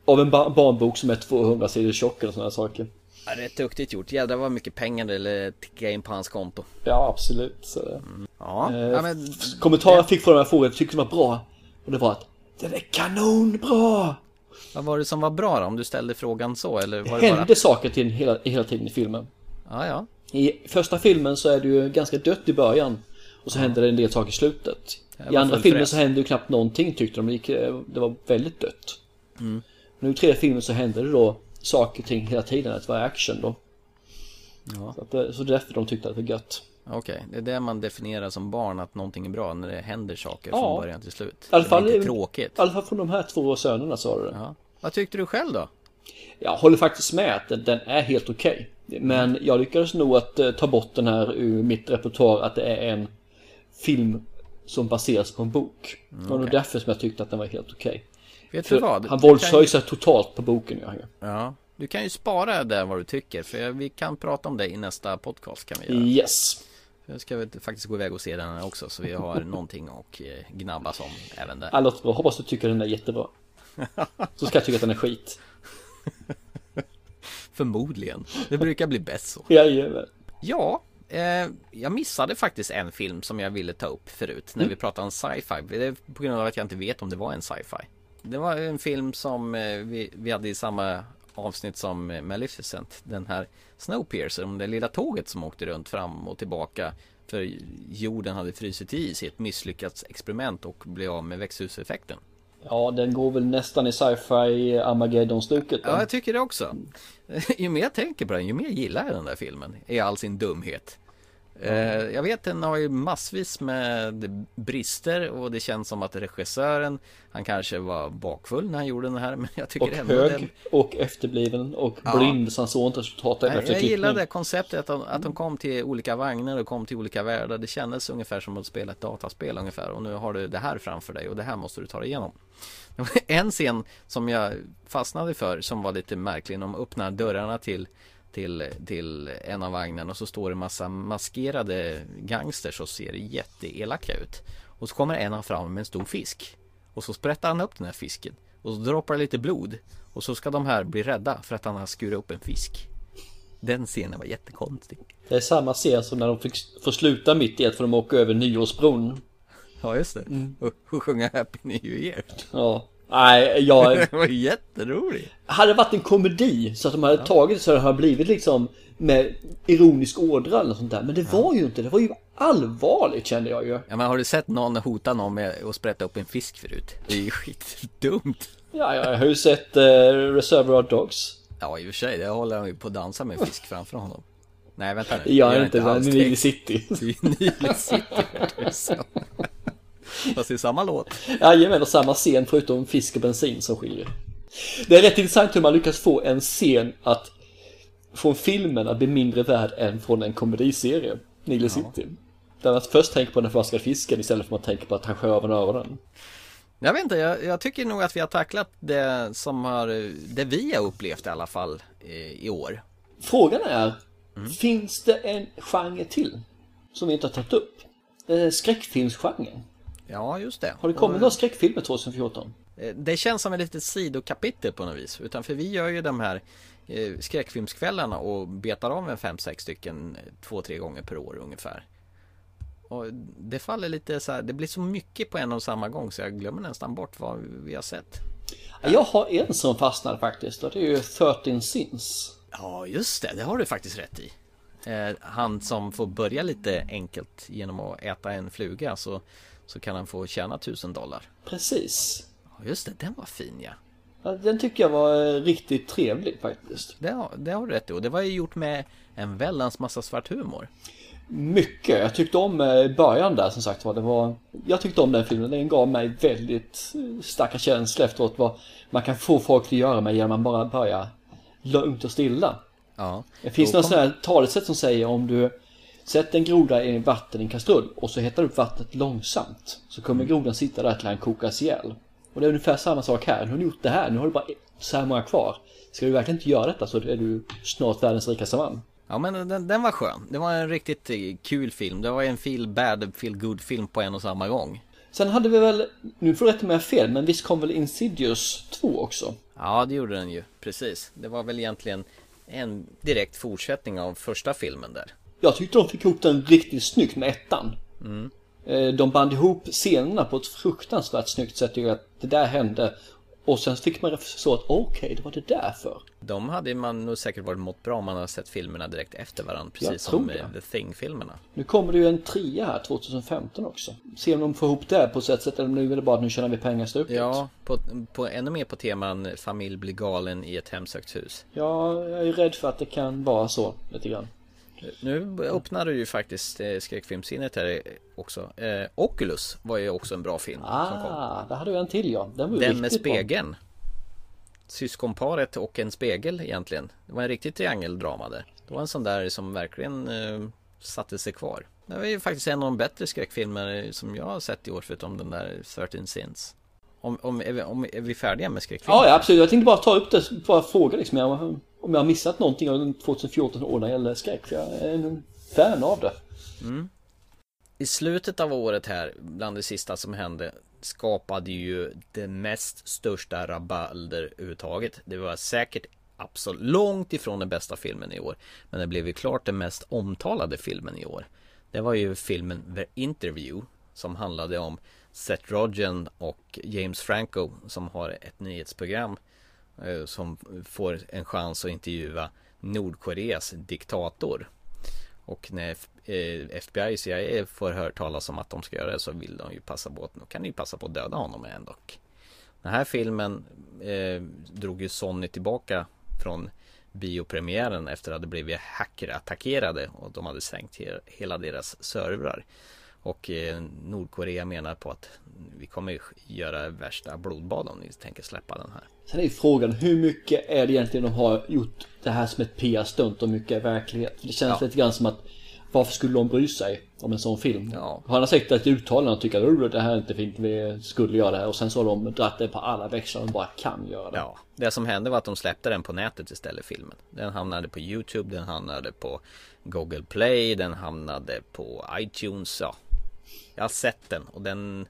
av en ba- barnbok som är 200 sidor tjock eller sådana saker. Ja, rätt duktigt gjort. Jädrar vad mycket pengar det eller ticka in på hans konto. Ja, absolut. Så, Ja, eh, ja men Kommentarer jag fick från de här frågorna tyckte de var bra. Och det var att den är kanonbra! vad var det som var bra då? Om du ställde frågan så eller var Det det bara... hände saker till hela, hela tiden i filmen. Ja, ja. I första filmen så är det ju ganska dött i början. Och så händer det en del saker i slutet. Det I andra filmen så hände ju knappt någonting tyckte de. Det, eh, det var väldigt dött. Mm. Nu i tredje filmen så hände det då saker och ting hela tiden. Att det var action då. Ja. Så, att, det- så det är därför de tyckte att det var gött. Okej, det är det man definierar som barn att någonting är bra när det händer saker Ja. från början till slut. I alla fall- det är tråkigt. I alla fall från de här två sönerna sa du det. Ja. Vad tyckte du själv då? Jag håller faktiskt med att den- den är helt okej. Men jag lyckades nog att eh, ta bort den här ur mitt repertoar att det är en film som baseras på en bok. Det var nog okej. därför som jag tyckte att den var helt okej. Vet För du vad? Han våldshöjer ju- sig totalt på boken. Ja. Ja, du kan ju spara där vad du tycker för vi kan prata om det i nästa podcast kan vi göra. Yes. Jag ska väl faktiskt gå iväg och se den här också så vi har [LAUGHS] någonting att eh, gnabbas om även där. Ja, låter bra. Hoppas du tycker den är jättebra. [LAUGHS] Så ska jag tycka att den är skit. [LAUGHS] Förmodligen. Det brukar bli bäst så. Jajamän. Ja, eh, jag missade faktiskt en film som jag ville ta upp förut när vi pratade om sci-fi. Det är på grund av att jag inte vet om det var en sci-fi. Det var en film som eh, vi, vi hade i samma avsnitt som eh, Maleficent. Den här Snowpiercer, om det lilla tåget som åkte runt fram och tillbaka. För jorden hade frusit i sig ett misslyckat experiment och blev av med växthuseffekten. Ja, den går väl nästan i sci-fi Armageddon-stuket. Ja, jag tycker det också. [LAUGHS] Ju mer jag tänker på den, ju mer gillar jag den där filmen. I all sin dumhet. Eh, Jag vet den har ju massvis med brister och det känns som att regissören Han kanske var bakfull när han gjorde den här [LAUGHS] men jag tycker Och ändå hög den och efterbliven och Ja. blind så han såg inte resultatet efter Jag klippning. gillade konceptet att de, att de kom till olika vagnar och kom till olika världar Det kändes ungefär som att spela ett dataspel ungefär och nu har du det här framför dig och det här måste du ta dig igenom Det var [LAUGHS] En scen som jag fastnade för som var lite märklig De öppnar dörrarna till till, till en av vagnarna och så står det massa maskerade gangsters och ser jätteelaka ut. Och så kommer en av fram med en stor fisk. Och så sprättar han upp den här fisken. Och så droppar det lite blod. Och så ska de här bli rädda för att han har skurit upp en fisk. Den scenen var jättekonstig. Det är samma scen som när de fick, får sluta mitt i att för de åker över nyårsbron. Ja just det. Och, och sjunga Happy New Year. Ja. Nej, jag... [LAUGHS] Det var jätteroligt Hade det varit en komedi så att de hade tagit så det hade blivit liksom med ironisk ådra eller sånt där. Men det var ju inte, det var ju allvarligt kände jag ju. Ja men har du sett någon hota någon med att sprätta upp en fisk förut? Det är ju [LAUGHS] skitdumt Ja, jag har ju sett uh, Reservoir Dogs. Ja i och för sig, det håller han ju på att dansa med en fisk framför honom Nej vänta nu jag inte, men alls. Nile City. Det är Nile City vet du, så. [LAUGHS] Fast det är samma låt Jajamän, och samma scen förutom fisk och bensin som skiljer. Det är rätt intressant hur man lyckas få en scen att från filmen att bli mindre värd än från en komediserie, Nile City. Där man först tänker på den förvaskade fisken istället för att man tänker på att han skär av en öronen. Jag vet inte, jag, jag tycker nog att vi har tacklat det som har, det vi har upplevt i alla fall i, i år Frågan är, finns det en genre till som vi inte har tagit upp? Eh, Skräckfilmsgenren. Ja just det Har det kommit några skräckfilmer 2014? Eh, Det känns som ett litet sidokapitel på något vis. Utan för vi gör ju de här eh, skräckfilmskvällarna och betar av en fem, sex stycken eh, två, tre gånger per år ungefär. Och det faller lite så här, det blir så mycket på en och samma gång så jag glömmer nästan bort vad vi har sett. Jag har en som fastnade faktiskt och det är ju 13 Sins. Ja, just det, det har du faktiskt rätt i. Han som får börja lite enkelt genom att äta en fluga så, så kan han få tjäna tusen dollar. Precis. Just det, den var fin ja. Ja, Den tycker jag var eh, riktigt trevlig faktiskt. Det har, det har du rätt i och det var ju gjort med en väldans massa svart humor. Mycket. Jag tyckte om eh, början där som sagt var. Det var jag tyckte om den filmen. Den gav mig väldigt eh, starka känslor efteråt. Vad man kan få folk att göra med genom att bara börja lugnt och stilla. Ja, Det finns något kom- sånt här talesätt som säger om du Sätt en groda i vatten i en kastrull och så hettar upp vattnet långsamt. Så kommer grodan sitta där till han kokas ihjäl. Och det är ungefär samma sak här. Nu har du gjort det här, nu har du bara så här många kvar. Ska du verkligen inte göra detta så är du snart världens rikaste man. Ja men den, den var skön. Det var en riktigt eh, kul film. Det var en feel bad, feel good film på en och samma gång. Sen hade vi väl, nu får du rätta mig fel, men visst kom väl Insidious 2 också? Ja det gjorde den ju, precis. Det var väl egentligen en direkt fortsättning av första filmen där. Jag tyckte de fick ihop den riktigt snyggt med ettan. Mm. De band ihop scenerna på ett fruktansvärt snyggt sätt. Att det där hände och sen fick man förstå att okej, okay, det var det därför. De hade man nog säkert varit mått bra om man hade sett filmerna direkt efter varandra. Precis som det. The Thing-filmerna. Nu kommer det ju en trea här 2015 också. Se om de får ihop det på ett sätt eller nu är det bara att nu tjänar vi pengar stuket. Ja, på, på, ännu mer på teman familj blir galen i ett hemsökt hus. Ja, jag är rädd för att det kan vara så lite grann. Nu öppnar du ju faktiskt eh, skräckfilmsinnet här också. Eh, Oculus var ju också en bra film. Ah, som kom. där hade vi en till ja. Den, var Den med spegeln. Bra. Syskonparet och en spegel egentligen. Det var en riktig triangeldrama där. Det var en sån där som verkligen eh, satte sig kvar. Det var ju faktiskt en av de bättre skräckfilmer som jag har sett i år förutom den där 13 Sins. Om, om, är, vi, om, är vi färdiga med skräckfilm? Ja, ja, absolut. Jag tänkte bara ta upp det, bara fråga liksom om jag har missat någonting av 2014 år när det gäller skräck. För jag är en fan av det. Mm. I slutet av året här, bland det sista som hände, skapade ju det mest största rabalder överhuvudtaget. Det var säkert absolut långt ifrån den bästa filmen i år. Men det blev ju klart den mest omtalade filmen i år. Det var ju filmen The Interview som handlade om Seth Rogen och James Franco som har ett nyhetsprogram eh, Eh, som får en chans att intervjua Nordkoreas diktator. Och när FBI eh, och CIA får höra talas om att de ska göra det så vill de ju passa på att, då kan de ju passa på att döda honom ändå. Den här filmen eh, drog ju Sony tillbaka från biopremiären efter att det blivit hackerattackerade och de hade stängt hela deras servrar. Och eh, Nordkorea menar på att vi kommer göra värsta blodbad om ni tänker släppa den här. Sen är frågan hur mycket är det egentligen de har gjort det här som ett PR-stunt och mycket är verklighet? För det känns ja. lite grann som att varför skulle de bry sig om en sån film? Ja. Han har sagt ett uttalande och tycker att det här är inte fint, vi skulle göra det här och sen så har de dratt det på alla växlar de bara kan göra det. Ja, det som hände var att de släppte den på nätet istället filmen. Den hamnade på YouTube, den hamnade på Google Play, den hamnade på iTunes, ja jag har sett den och den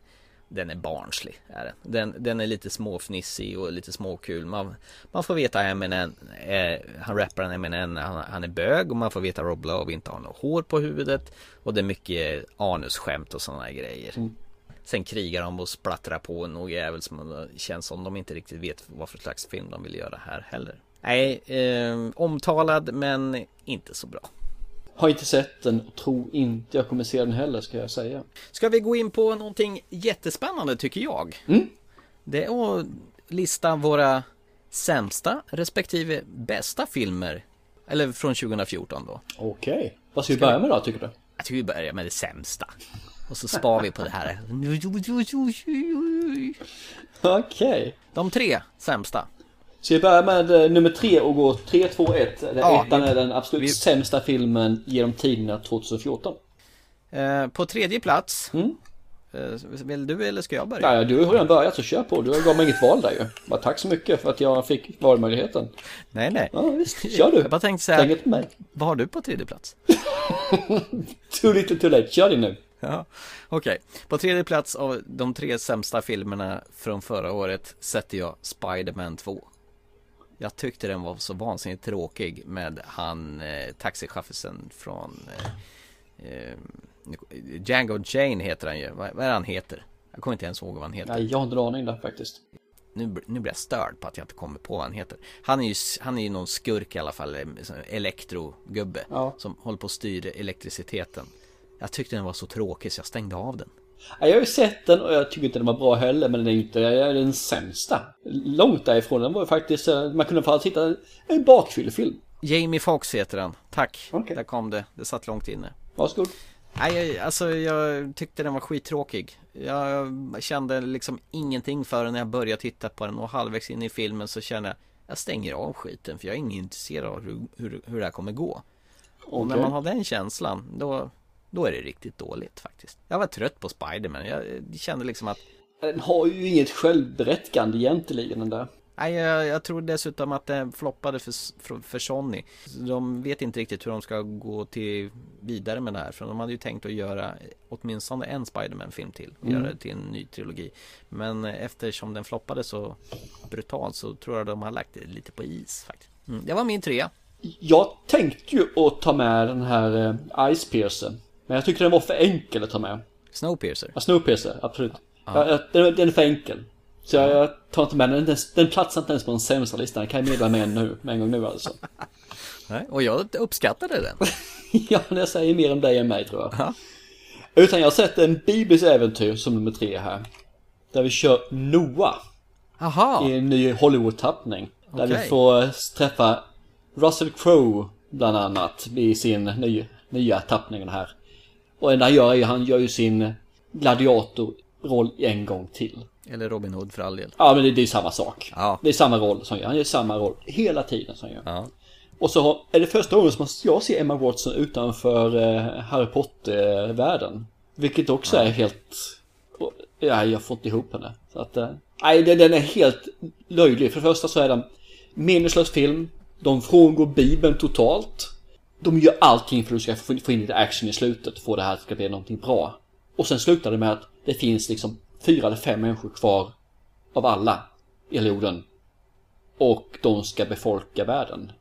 den är barnslig. Är den. Den, den är lite småfnissig och lite småkul. Man, man får veta Eminem, eh, han rapparen Eminem, han, han är bög och man får veta Rob Love inte har något hår på huvudet. Och det är mycket anusskämt och sådana grejer. Mm. Sen krigar de och splattrar på något jävel som känns som de inte riktigt vet vad för slags film de vill göra här heller. Nej, eh, omtalad men inte så bra. Har inte sett den och tror inte jag kommer se den heller ska jag säga. Ska vi gå in på någonting jättespännande tycker jag? Mm. Det är att lista våra sämsta respektive bästa filmer. Eller från 2014 då. Okej. Okay. Vad ska vi börja med då tycker du? Jag tycker vi börjar med det sämsta. Och så spar vi på det här. [LAUGHS] Okej. Okay. De tre sämsta. Så vi börjar med uh, nummer tre och går 3, 2, 1. Där ja, ettan är den absolut vi... sämsta filmen genom tiderna 2014. Uh, på tredje plats. Mm. Uh, vill du eller ska jag börja? Nej, du har redan börjat så kör på. Du gav mig inget val där ju. Bara, tack så mycket för att jag fick valmöjligheten. Nej, nej. Ja, visst. Kör du. Jag bara tänkte säga. Tänk mig. Vad har du på tredje plats? [LAUGHS] too little too late. Kör din nu. Ja, okej. Okay. På tredje plats av de tre sämsta filmerna från förra året sätter jag Spiderman 2. Jag tyckte den var så vansinnigt tråkig med han eh, taxichauffören från eh, eh, Django Jane heter han ju. Vad, vad är han heter? Jag kommer inte ens ihåg vad han heter. Nej, jag har inte en aning där faktiskt. Nu, nu blir jag störd på att jag inte kommer på vad han heter. Han är ju, han är ju någon skurk i alla fall, eh, elektrogubbe. Ja. Som håller på att styra elektriciteten. Jag tyckte den var så tråkig så jag stängde av den. Jag har ju sett den och jag tycker inte den var bra heller men den är ju inte den sämsta. Långt därifrån. Den var ju faktiskt, eh, man kunde faktiskt hitta en bakfyllefilm. Jamie Foxx heter den. Tack. Okay. Där kom det. Det satt långt inne. Varsågod. Nej, alltså jag tyckte den var skittråkig. Jag kände liksom ingenting för den när jag började titta på den och halvvägs in i filmen så kände jag jag stänger av skiten för jag är inte intresserad av hur, hur, hur det här kommer gå. Och när man har den känslan, då, då är det riktigt dåligt faktiskt. Jag var trött på Spiderman. Jag kände liksom att Den har ju inget självberättigande egentligen den där. Nej, jag, jag tror dessutom att det floppade för, för, Sony. De vet inte riktigt hur de ska gå till vidare med det här. För de hade ju tänkt att göra åtminstone en Spiderman-film till. Och Mm. Göra det till en ny trilogi. Men eftersom den floppade så brutalt så tror jag de har lagt det lite på is faktiskt. Mm. Det var min trea. Jag tänkte ju att ta med den här eh, Ice Piercer. Men jag tyckte den var för enkel att ta med. Snowpiercer. Ja, Snowpiercer, absolut. Ja. jag- den, den är för enkel. Så jag, jag tar inte med den. Den, den platsar inte ens på den sämsta listan. Det kan jag meddela med nu, med en gång nu alltså. [LAUGHS] Nej, och jag uppskattade den. [LAUGHS] ja, men jag säger mer om dig än mig tror jag. Ja. Utan jag har sett en biblisk äventyr som nummer tre här. Där vi kör Noah Aha, i en ny Hollywood-tappning. Där vi Okej. får träffa Russell Crowe bland annat i sin ny, nya tappning här. Och det han gör är ju, han gör ju sin gladiatorroll en gång till. eller Robin Hood för all del. Ja men det, det är samma sak. Ja. Det är samma roll som gör. Han gör samma roll hela tiden som gör. Ja. Och så har, är det första gången som jag ser Emma Watson utanför eh, Harry Potter-världen. Vilket också är helt... Ja, jag har fått ihop henne. Så att... eh, Nej, den, den är helt löjlig. För det första så är den meningslös film. De frångår Bibeln totalt. De gör allting för att du ska få in lite action i slutet. Få det här att bli någonting bra. Och sen slutar det med att det finns liksom fyra eller fem människor kvar av alla i jorden. Och de ska befolka världen.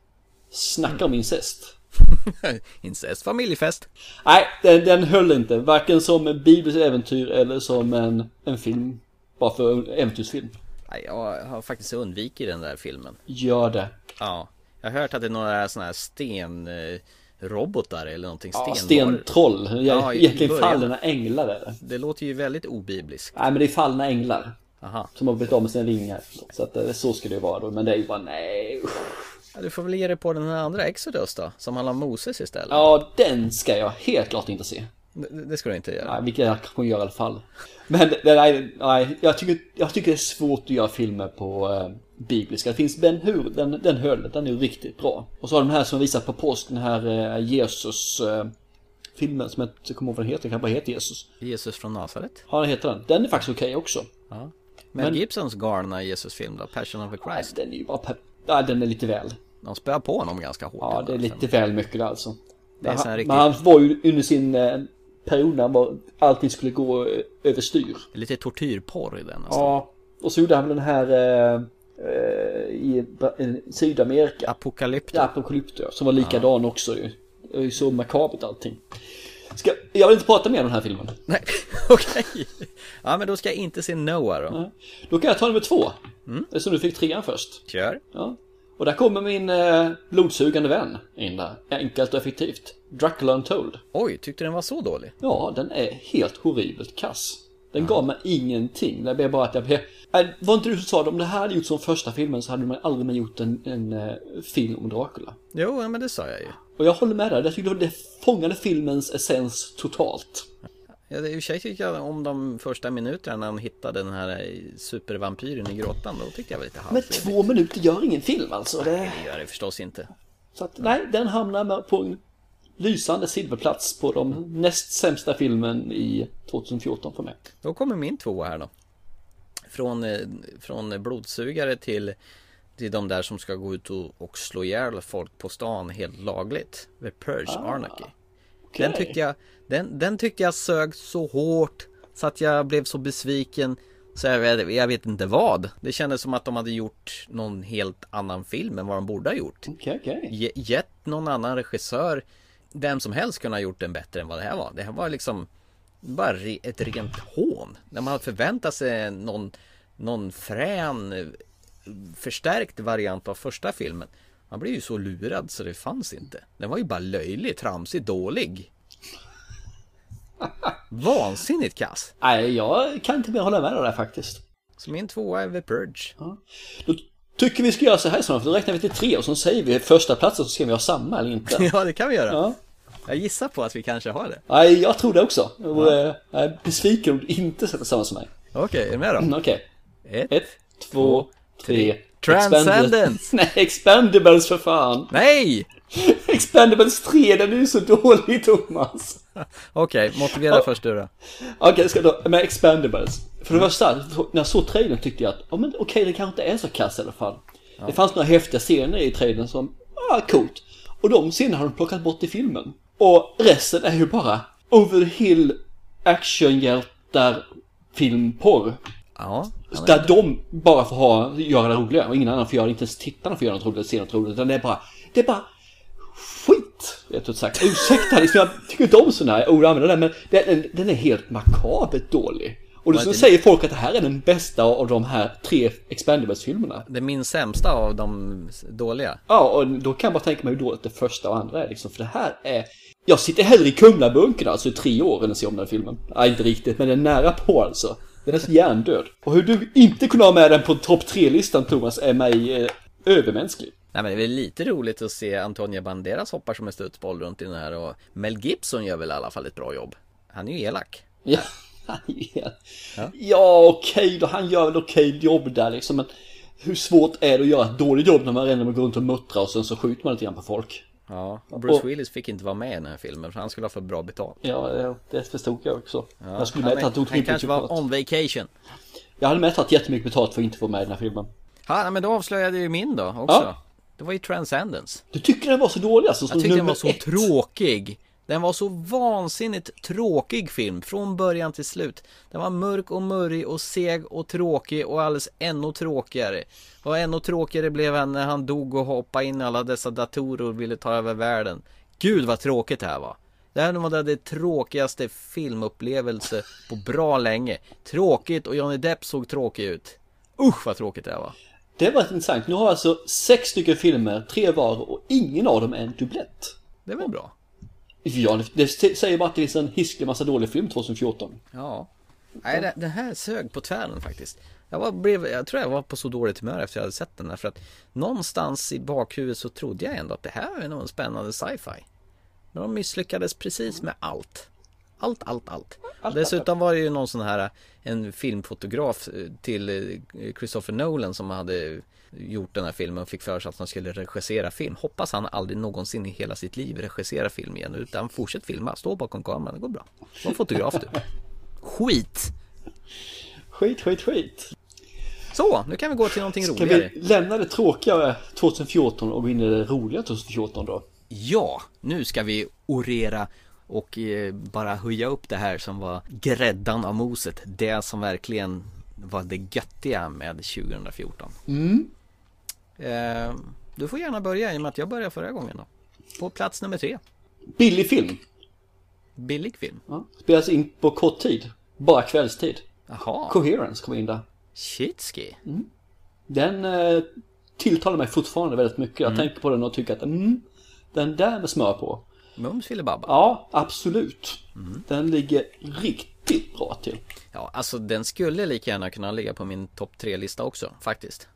Snacka om incest. [LAUGHS] Incest familjefest. Nej, den, den höll inte. Varken som en bibliskt äventyr eller som en, en film. Bara för en äventyrsfilm. Nej, jag har faktiskt undvikit den där filmen. Gör det. Ja, jag har hört att det är några sådana här stenrobotar eller någonting. Ja, stentroll. Ja, Egentligen fallna änglar är det. Det låter ju väldigt obibliskt. Nej, men det är fallna änglar. Aha. Som har blivit av med sina vingar. Så att eh, så ska det vara då. Men det är ju bara nej. usch. Ja, du får väl ge dig på den här andra Exodus då, som handlar om Moses istället. Ja, den ska jag helt klart inte se. Det, det ska du inte göra. Nej, vilket jag kanske gör i alla fall. Men nej, nej jag, tycker, jag tycker det är svårt att göra filmer på eh, bibliska. Det finns Ben Hur, den, den höll, den är ju riktigt bra. Och så har de här som visar på påsk, den här eh, Jesus eh, filmen som jag inte kommer ihåg vad den heter, den kan bara heta Jesus. Jesus från Nasaret. Ja, den heter den. Den är faktiskt okej också. Ja. Mel Gibsons galna Jesus-film då, Passion of the Christ. den är ju bara pep- Nej, den är lite väl. De spöar på honom ganska hårt. Ja, det är lite väl mycket alltså. Det är Men han, riktigt- men han var ju under sin eh, period när han var, allting skulle gå överstyr. Lite tortyrporr i den alltså. Ja, och så gjorde han den här i Bra- i Sydamerika. Apokalypto. Ja, Apokalypto, som var likadan också ju. Det är ju så makabert allting. Ska, jag vill inte prata mer om den här filmen. Nej, [LAUGHS] okej. Ja, men då ska jag inte se Noah då. Nej. Då kan jag ta nummer två. Mm. Som du fick trean först. Kör. Ja. Och där kommer min eh, blodsugande vän in där. Enkelt och effektivt. Dracula Untold. Oj, tyckte den var så dålig? Ja, den är helt horribelt kass. Den gav mig ingenting. Det blev bara att jag blev... Äh, var inte du som sa det? Om det här hade gjorts som första filmen så hade man aldrig mer gjort en, en eh, film om Dracula. Jo, men det sa jag ju. Och jag håller med dig. Jag tyckte det fångade filmens essens totalt. Ja, i och för sig tycker jag om de första minuterna när han hittade den här eh, supervampyren i grottan. Då tyckte jag var lite Men halvtrevligt. två minuter gör ingen film alltså. Det... Det gör det förstås inte. Så att, nej, den hamnar på en lysande silverplats på de näst sämsta filmen i 2014 för mig. Då kommer min tvåa här då. Från, eh, från blodsugare till, till de där som ska gå ut och, och slå ihjäl folk på stan helt lagligt. The Purge Anarchy. Den Okej. tyckte jag, den, den tyckte jag sög så hårt så att jag blev så besviken så jag vet, jag vet inte vad. Det kändes som att de hade gjort någon helt annan film än vad de borde ha gjort. Okej. Ge- Gett någon annan regissör vem som helst kunde ha gjort den bättre än vad det här var. Det här var liksom bara ett rent hån. När man hade förväntat sig någon, någon frän förstärkt variant av första filmen. Man blev ju så lurad så det fanns inte. Den var ju bara löjlig, tramsig, dålig. Vansinnigt kass. Nej, jag kan inte mer hålla med dig där faktiskt. Så min tvåa är The Purge. Då tycker vi ska göra så här snart, för då räknar vi till tre och så säger vi första platsen så ska vi ha samma eller inte. [LAUGHS] Ja, det kan vi göra. Ja. Jag gissar på att vi kanske har det. Nej, jag tror det också. Eh, Jag är besviken om du inte sätter samma som mig. Okej, är du med då? Mm, Okej. Ett. Ett, två, tre. Transcendence! [LAUGHS] Nej, Expendables för fan! Nej! [LAUGHS] Expendables 3, den är ju så dålig Thomas. [LAUGHS] Okej, okay, motivera ja. först du då. Okej, okay, ska då, med Expendables. För det första, när jag såg trailern tyckte jag att, ja men okej okay, det kanske inte är så kass i alla fall. Ja. Det fanns några häftiga scener i trailern som, ja coolt. Och de scenerna har de plockat bort i filmen. Och resten är ju bara over the hill actionhjältar filmporr. Ja. Där de bara får ha, göra det roliga och ingen annan får göra det, inte ens tittarna får göra något roligt, se något roligt. Utan det är bara, det är bara skit. Rätt ut sagt. Ursäkta, liksom, jag tycker inte om sådana här ord att använda men den, den är helt makabert dålig. Och så säger folk att det här är den bästa av de här tre Expendables-filmerna. Det är min sämsta av de dåliga. Ja, och då kan jag bara tänka mig hur dåligt det första och andra är liksom. För det här är... Jag sitter hellre i Kumlabunkern alltså i tre år än att se om den här filmen. Nej, inte riktigt, men den är nära på alltså. Den är så hjärndöd. Och hur du inte kunde ha med den på topp tre-listan Thomas är mig eh, övermänsklig. Nej men det är väl lite roligt att se Antonio Banderas hoppar som en studsboll runt i den här och Mel Gibson gör väl i alla fall ett bra jobb. Han är ju elak. Ja, [LAUGHS] ja. ja okej okay, då, han gör väl okej okay jobb där liksom men hur svårt är det att göra ett dåligt jobb när man redan går runt och muttrar och sen så skjuter man lite grann på folk? Ja, Bruce och, Willis fick inte vara med i den här filmen för han skulle ha för bra betalt. Ja, det förstod jag också. Ja, jag skulle med att han, han kanske var on vacation. Jag hade med tagit jättemycket betalt för att inte få med i den här filmen. Ja, men då avslöjade ju min då också. Ja. Det var ju Transcendence. Du tycker den var så dålig alltså? Jag tyckte den var så ett. tråkig. Den var så vansinnigt tråkig film från början till slut. Den var mörk och murrig och seg och tråkig och alldeles ännu tråkigare. Och ännu tråkigare blev han när han dog och hoppade in i alla dessa datorer och ville ta över världen. Gud vad tråkigt det här var. Det här var det tråkigaste filmupplevelse på bra länge. Tråkigt och Johnny Depp såg tråkig ut. Usch vad tråkigt det här var. Det var intressant. Nu har jag alltså sex stycken filmer, tre var och ingen av dem är en dubblett. Det är väl bra? Ja, det säger bara att det finns en hisklig massa dålig film 2014. Ja. Nej, det, det här sög på tvären faktiskt. Jag, var, blev, jag tror jag var på så dåligt humör efter jag hade sett den här för att någonstans i bakhuvudet så trodde jag ändå att det här är nog en spännande sci-fi. Men de misslyckades precis med allt. Allt, allt, allt. Dessutom var det ju någon sån här en filmfotograf eh, till eh, Christopher Nolan som hade gjort den här filmen och fick för sig att han skulle regissera film. Hoppas han aldrig någonsin i hela sitt liv regissera film igen utan fortsätt filma, stå bakom kameran, det går bra. Var fotograf du. Skit! Skit, skit, skit. Så, nu kan vi gå till någonting Ska roligare. Ska vi lämna det tråkiga 2014 och gå in i det roliga 2014 då? Ja, nu ska vi orera och eh, bara höja upp det här som var gräddan av moset. Det som verkligen var det göttiga med 2014. Mm. Eh, du får gärna börja i och med att jag började förra gången då. På plats nummer tre. Billig film. Billig film? Ja. Spelas in på kort tid. Bara kvällstid. Jaha. Coherence kom in där. Shitski. Mm. Den eh, tilltalar mig fortfarande väldigt mycket. Jag mm. tänker på den och tycker att mm, den där med smör på. Mums filibabba. Ja, absolut. Mm. Den ligger riktigt bra till. Ja, alltså den skulle lika gärna kunna ligga på min topp tre lista också faktiskt.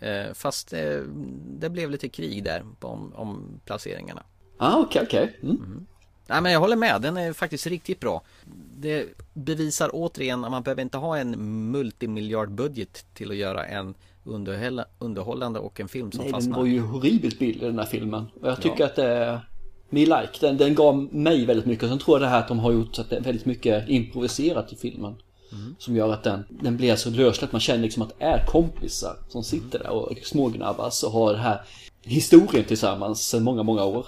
Eh, fast eh, det blev lite krig där om, om placeringarna. Ah, okej, okay, okej. Okay. Mm. Mm. Nej men jag håller med, den är faktiskt riktigt bra. Det bevisar återigen att man behöver inte ha en multimiljardbudget till att göra en underhållande och en film som Nej, fastnar. den var ju horribelt billig den här filmen. Och jag tycker ja. att det är Me Like, den, den gav mig väldigt mycket. Sen tror jag det här att de har gjort så att det är väldigt mycket improviserat i filmen. Mm. Som gör att den, den blir så löslig att man känner liksom att det är kompisar som sitter där och smågnabbas och har den här historien tillsammans sedan många, många år.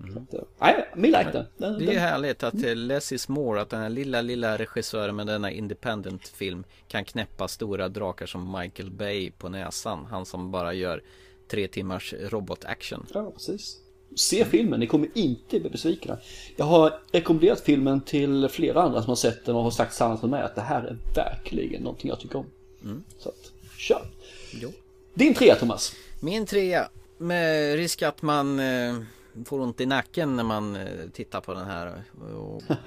Mm. Nej, me like den. den. Det är härligt att mm. less is more, att den här lilla, lilla regissören med denna independent film kan knäppa stora drakar som Michael Bay på näsan. Han som bara gör tre timmars robot-action. Ja, precis. Se filmen, ni kommer inte bli besvikna. Jag har rekommenderat filmen till flera andra som har sett den och har sagt samma som mig att det här är verkligen någonting jag tycker om. Mm. Så att, kör! Jo. Din trea Thomas? Min trea, med risk att man eh, får ont i nacken när man eh, tittar på den här. Och... [LAUGHS]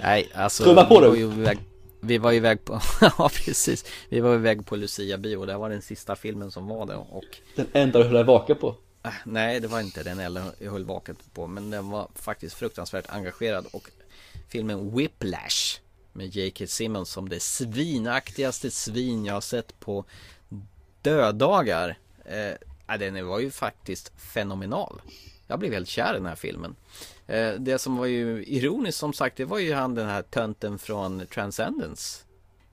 Nej, alltså. Trumma på du! Vi var iväg på, [LAUGHS] ja precis Vi var iväg på Lucia bio, det var den sista filmen som var det och Den enda du höll dig vaken på nej, det var inte den jag höll vaket på, men den var faktiskt fruktansvärt engagerad och filmen Whiplash med J.K. Simmons som det svinaktigaste svin jag har sett på dödagar. Eh, den var ju faktiskt fenomenal. Jag blev helt kär i den här filmen. Eh, det som var ju ironiskt som sagt, det var ju han den här tönten från Transcendence.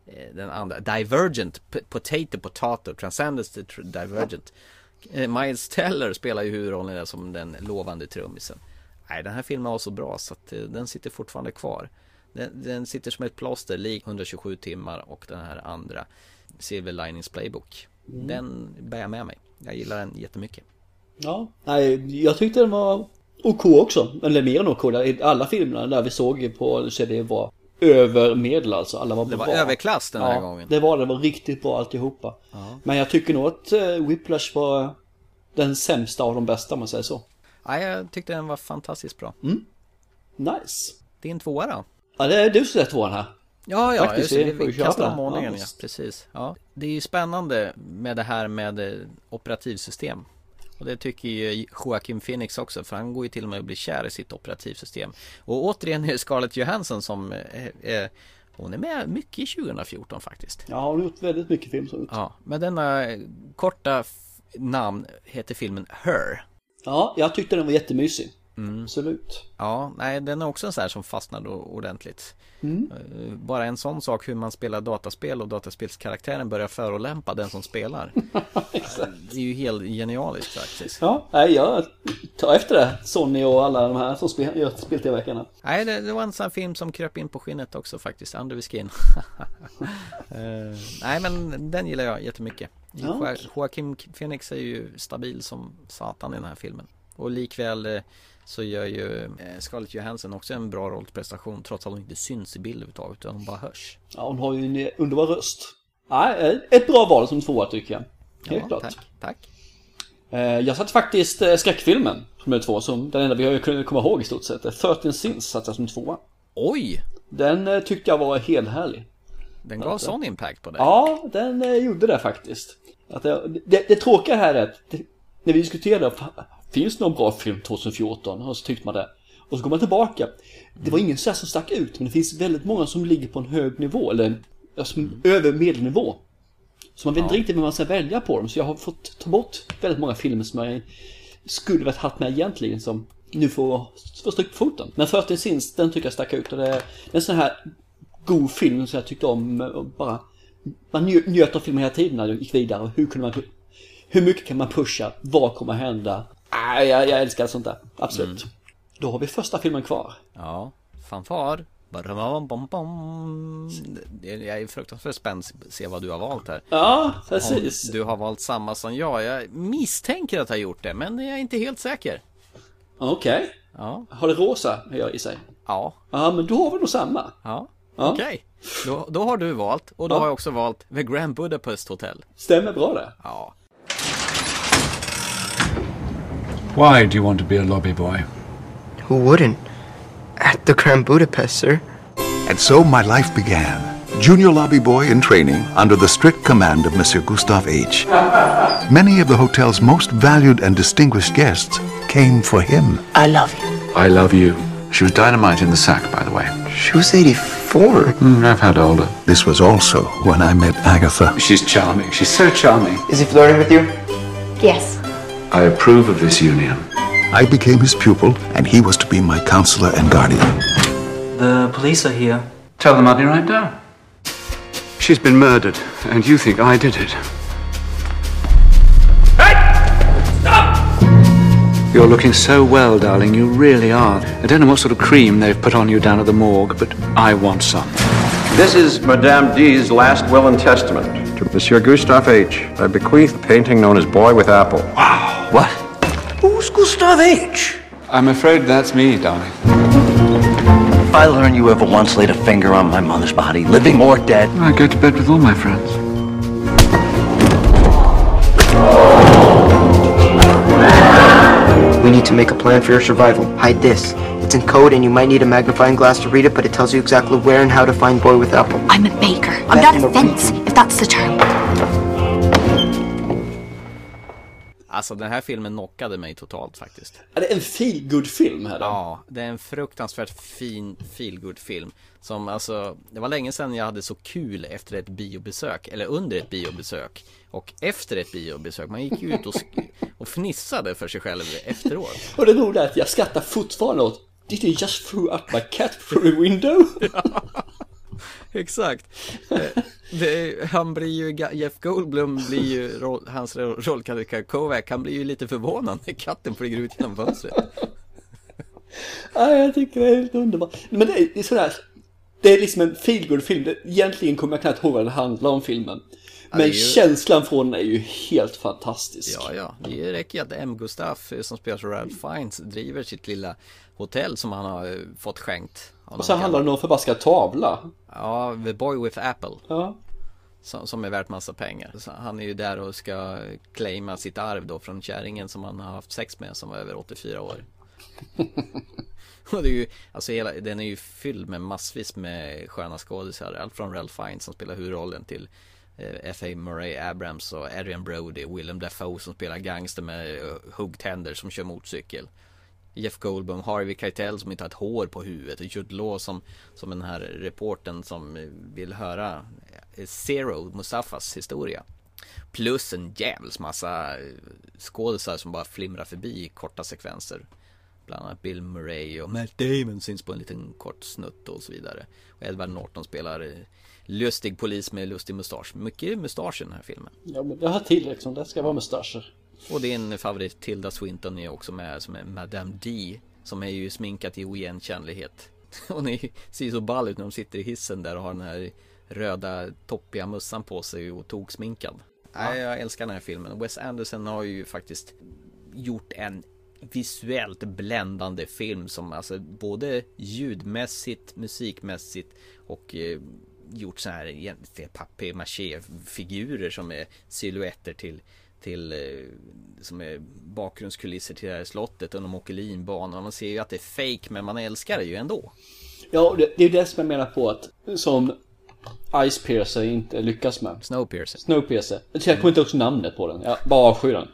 Eh, den andra, Divergent, Potato Potato, Transcendence Divergent. Ja. Miles Teller spelar ju huvudrollen som den lovande trummisen. Nej, den här filmen var så bra så att den sitter fortfarande kvar. Den, den sitter som ett plåster, lik 127 timmar och den här andra Silver Linings Playbook. Mm. Den bär jag med mig. Jag gillar den jättemycket. Ja, nej, jag tyckte den var OK också. Eller mer än OK. Alla filmerna där vi såg på CD var över medel alltså. Alla var det var bra. överklass den här ja, gången. det var det. Det var riktigt bra alltihopa. Ja. Men jag tycker nog att uh, Whiplash var den sämsta av de bästa om man säger så. Ja, jag tyckte den var fantastiskt bra. Mm. Nice. Din tvåa då? Ja, det är du som är tvåan här. Ja, ja, Faktiskt, just, vi, vi kastar om ordningen, ja, precis. Ja. Det är ju spännande med det här med eh, operativsystem. Och det tycker ju Joaquin Phoenix också för han går ju till och med att bli kär i sitt operativsystem. Och återigen är det Scarlett Johansson som är, eh, är hon är med mycket i 2014 faktiskt. Ja, hon har gjort väldigt mycket film så Ja, men denna korta namn heter filmen Her. Ja, jag tyckte den var jättemysig. Mm. Absolut. Ja, nej den är också en sån här som fastnade ordentligt. Mm. Eh, bara en sån sak hur man spelar dataspel och dataspelskaraktären börjar förolämpa den som spelar. [LAUGHS] det är ju helt genialiskt faktiskt. Ja, nej, jag tar efter det. Sonny och alla de här som spel, gör speltillverkarna. Nej, det, det var en sån film som kröp in på skinnet också faktiskt. Under skin. uh, [LAUGHS] nej, men den gillar jag jättemycket. Ja. Joaquin Phoenix är ju stabil som satan i den här filmen. Och likväl eh, så gör ju eh, Scarlett Johansson också en bra rollprestation trots att hon inte syns i bild överhuvudtaget utan hon bara hörs. Ja, hon har ju en underbar röst. Ja, ett bra val som tvåa tycker jag. Helt ja, klart. Tack, tack. Eh, jag satt faktiskt skräckfilmen som är två, som den enda vi har kunnat komma ihåg i stort sett. 13 Sins satt jag som tvåa. Oj! Den tyckte jag var helt härlig. Den gav sån impact på dig? Ja, den gjorde det faktiskt. Att det, det, det tråkiga här är att det, när vi diskuterade finns det någon bra film 2014? Och så tyckte man det. Och så går man tillbaka. Det var ingen så som stack ut, men det finns väldigt många som ligger på en hög nivå, eller alltså, mm. över medelnivå. Så man vet ja. inte riktigt vad man ska välja på dem, så jag har fått ta bort väldigt många filmer som jag skulle varit haft med egentligen, som nu får, får stryk på foten. Men 40 Sins, den tycker jag stack ut och det är en sån här god film som jag tyckte om och bara man njöt av filmen hela tiden när jag gick vidare. Hur kunde man hur mycket kan man pusha? Vad kommer hända? Ah, jag, jag älskar sånt där. Absolut. Mm. Då har vi första filmen kvar. Ja, fanfar. Jag är fruktansvärt spänd att se vad du har valt här. Ja, precis. Om du har valt samma som jag. Jag misstänker att jag har gjort det, men jag är inte helt säker. Okej. Okay. Ja. Har det rosa i sig? Ja. Ja, men då har vi nog samma. Ja. ja. Okej. Okay. Då, då, har du valt och då ja. har jag också valt The Grand Budapest Hotel. Stämmer bra det. Ja. Why do you want to be a lobby boy? Who wouldn't? At the Grand Budapest, sir. And so my life began. Junior lobby boy in training under the strict command of Monsieur Gustave H. [LAUGHS] Many of the hotel's most valued and distinguished guests came for him. I love you. I love you. She was dynamite in the sack, by the way. She was 84. Mm, I've had older. This was also when I met Agatha. She's charming. She's so charming. Is he flirting with you? Yes. I approve of this union. I became his pupil, and he was to be my counselor and guardian. The police are here. Tell them I'll be right down. She's been murdered, and you think I did it. Hey! Stop! You're looking so well, darling. You really are. I don't know what sort of cream they've put on you down at the morgue, but I want some. This is Madame D's last will and testament. To Monsieur Gustave H., I bequeath the painting known as Boy with Apple. Wow. What? Who's Gustav H? I'm afraid that's me, darling. If I learn you ever once laid a finger on my mother's body, living or dead... I go to bed with all my friends. We need to make a plan for your survival. Hide this. It's in code and you might need a magnifying glass to read it, but it tells you exactly where and how to find Boy with Apple. I'm a baker. I'm not a fence, if that's the term. Alltså den här filmen knockade mig totalt faktiskt. Är det en feel film här då? Ja, det är en fruktansvärt fin feelgood film Som alltså, det var länge sedan jag hade så kul efter ett biobesök Eller under ett biobesök Och efter ett biobesök, man gick ut och, [LAUGHS] och fnissade för sig själv efteråt Och det roliga är att jag skrattar fortfarande åt Did he just threw up my cat through the window? [LAUGHS] [LAUGHS] [LAUGHS] Exakt Eh, det, Han blir ju, Jeff Goldblum blir ju, roll, hans rollkaraktär Kovac Han blir ju lite förvånad när katten flyger ut genom fönstret [LAUGHS] Ja, jag tycker det är helt underbart. Men det är, är sådär, det är liksom en feelgood film. Egentligen kommer jag knappt ihåg vad det handlar om filmen. Men är ju- känslan från den är ju helt fantastisk. Ja, ja, det räcker ju att M. Gustaf eh, som spelar som Ralph Fiennes driver sitt lilla hotell som han har eh, fått skänkt av Och sen handlar det om någon förbaskad tavla. Ja, The Boy with Apple Ja. som, som är värt massa pengar så Han är ju där och ska claima sitt arv då från kärringen som han har haft sex med som var över 84 år [LAUGHS] Och det är ju, alltså hela, den är ju fylld med massvis med sköna skådisar Allt från Ralph Fiennes som spelar huvudrollen till eh, F.A. Murray Abrams och Adrian Brody Willem Dafoe som spelar gangster med eh, huggtänder som kör motorcykel Jeff Goldblum, Harvey Keitel som inte har ett hår på huvudet och Jude Law som, som den här reporten som vill höra eh, Zero, Mustafas historia. Plus en jävels massa eh, skådisar som bara flimrar förbi i korta sekvenser. Bland annat Bill Murray och Matt Damon syns på en liten kort snutt och så vidare. Och Edward Norton spelar eh, lustig polis med lustig mustasch. Mycket mustasch i den här filmen. ja, men jag har tillräckligt som Det ska vara mustascher. Och din favorit Tilda Swinton är också med som är Madame D Som är ju sminkat i oigenkännlighet. [LAUGHS] Hon är, ser ju så ball ut när de sitter i hissen där och har den här röda toppiga mössan på sig och toksminkad Nej, jag älskar den här filmen. Wes Anderson har ju faktiskt gjort en visuellt bländande film som alltså både ljudmässigt, musikmässigt och eh, gjort så här egentligen papier-maché-figurer som är silhuetter till till eh, som är bakgrundskulisser till det här slottet och de åker linbana man ser ju att det är fake men man älskar det ju ändå. Ja, det, är det som jag menar på att som Ice Piercer inte lyckas med. Snowpiercer. Snowpiercer. Jag kommer inte också namnet på den. Jag bara avskyr den.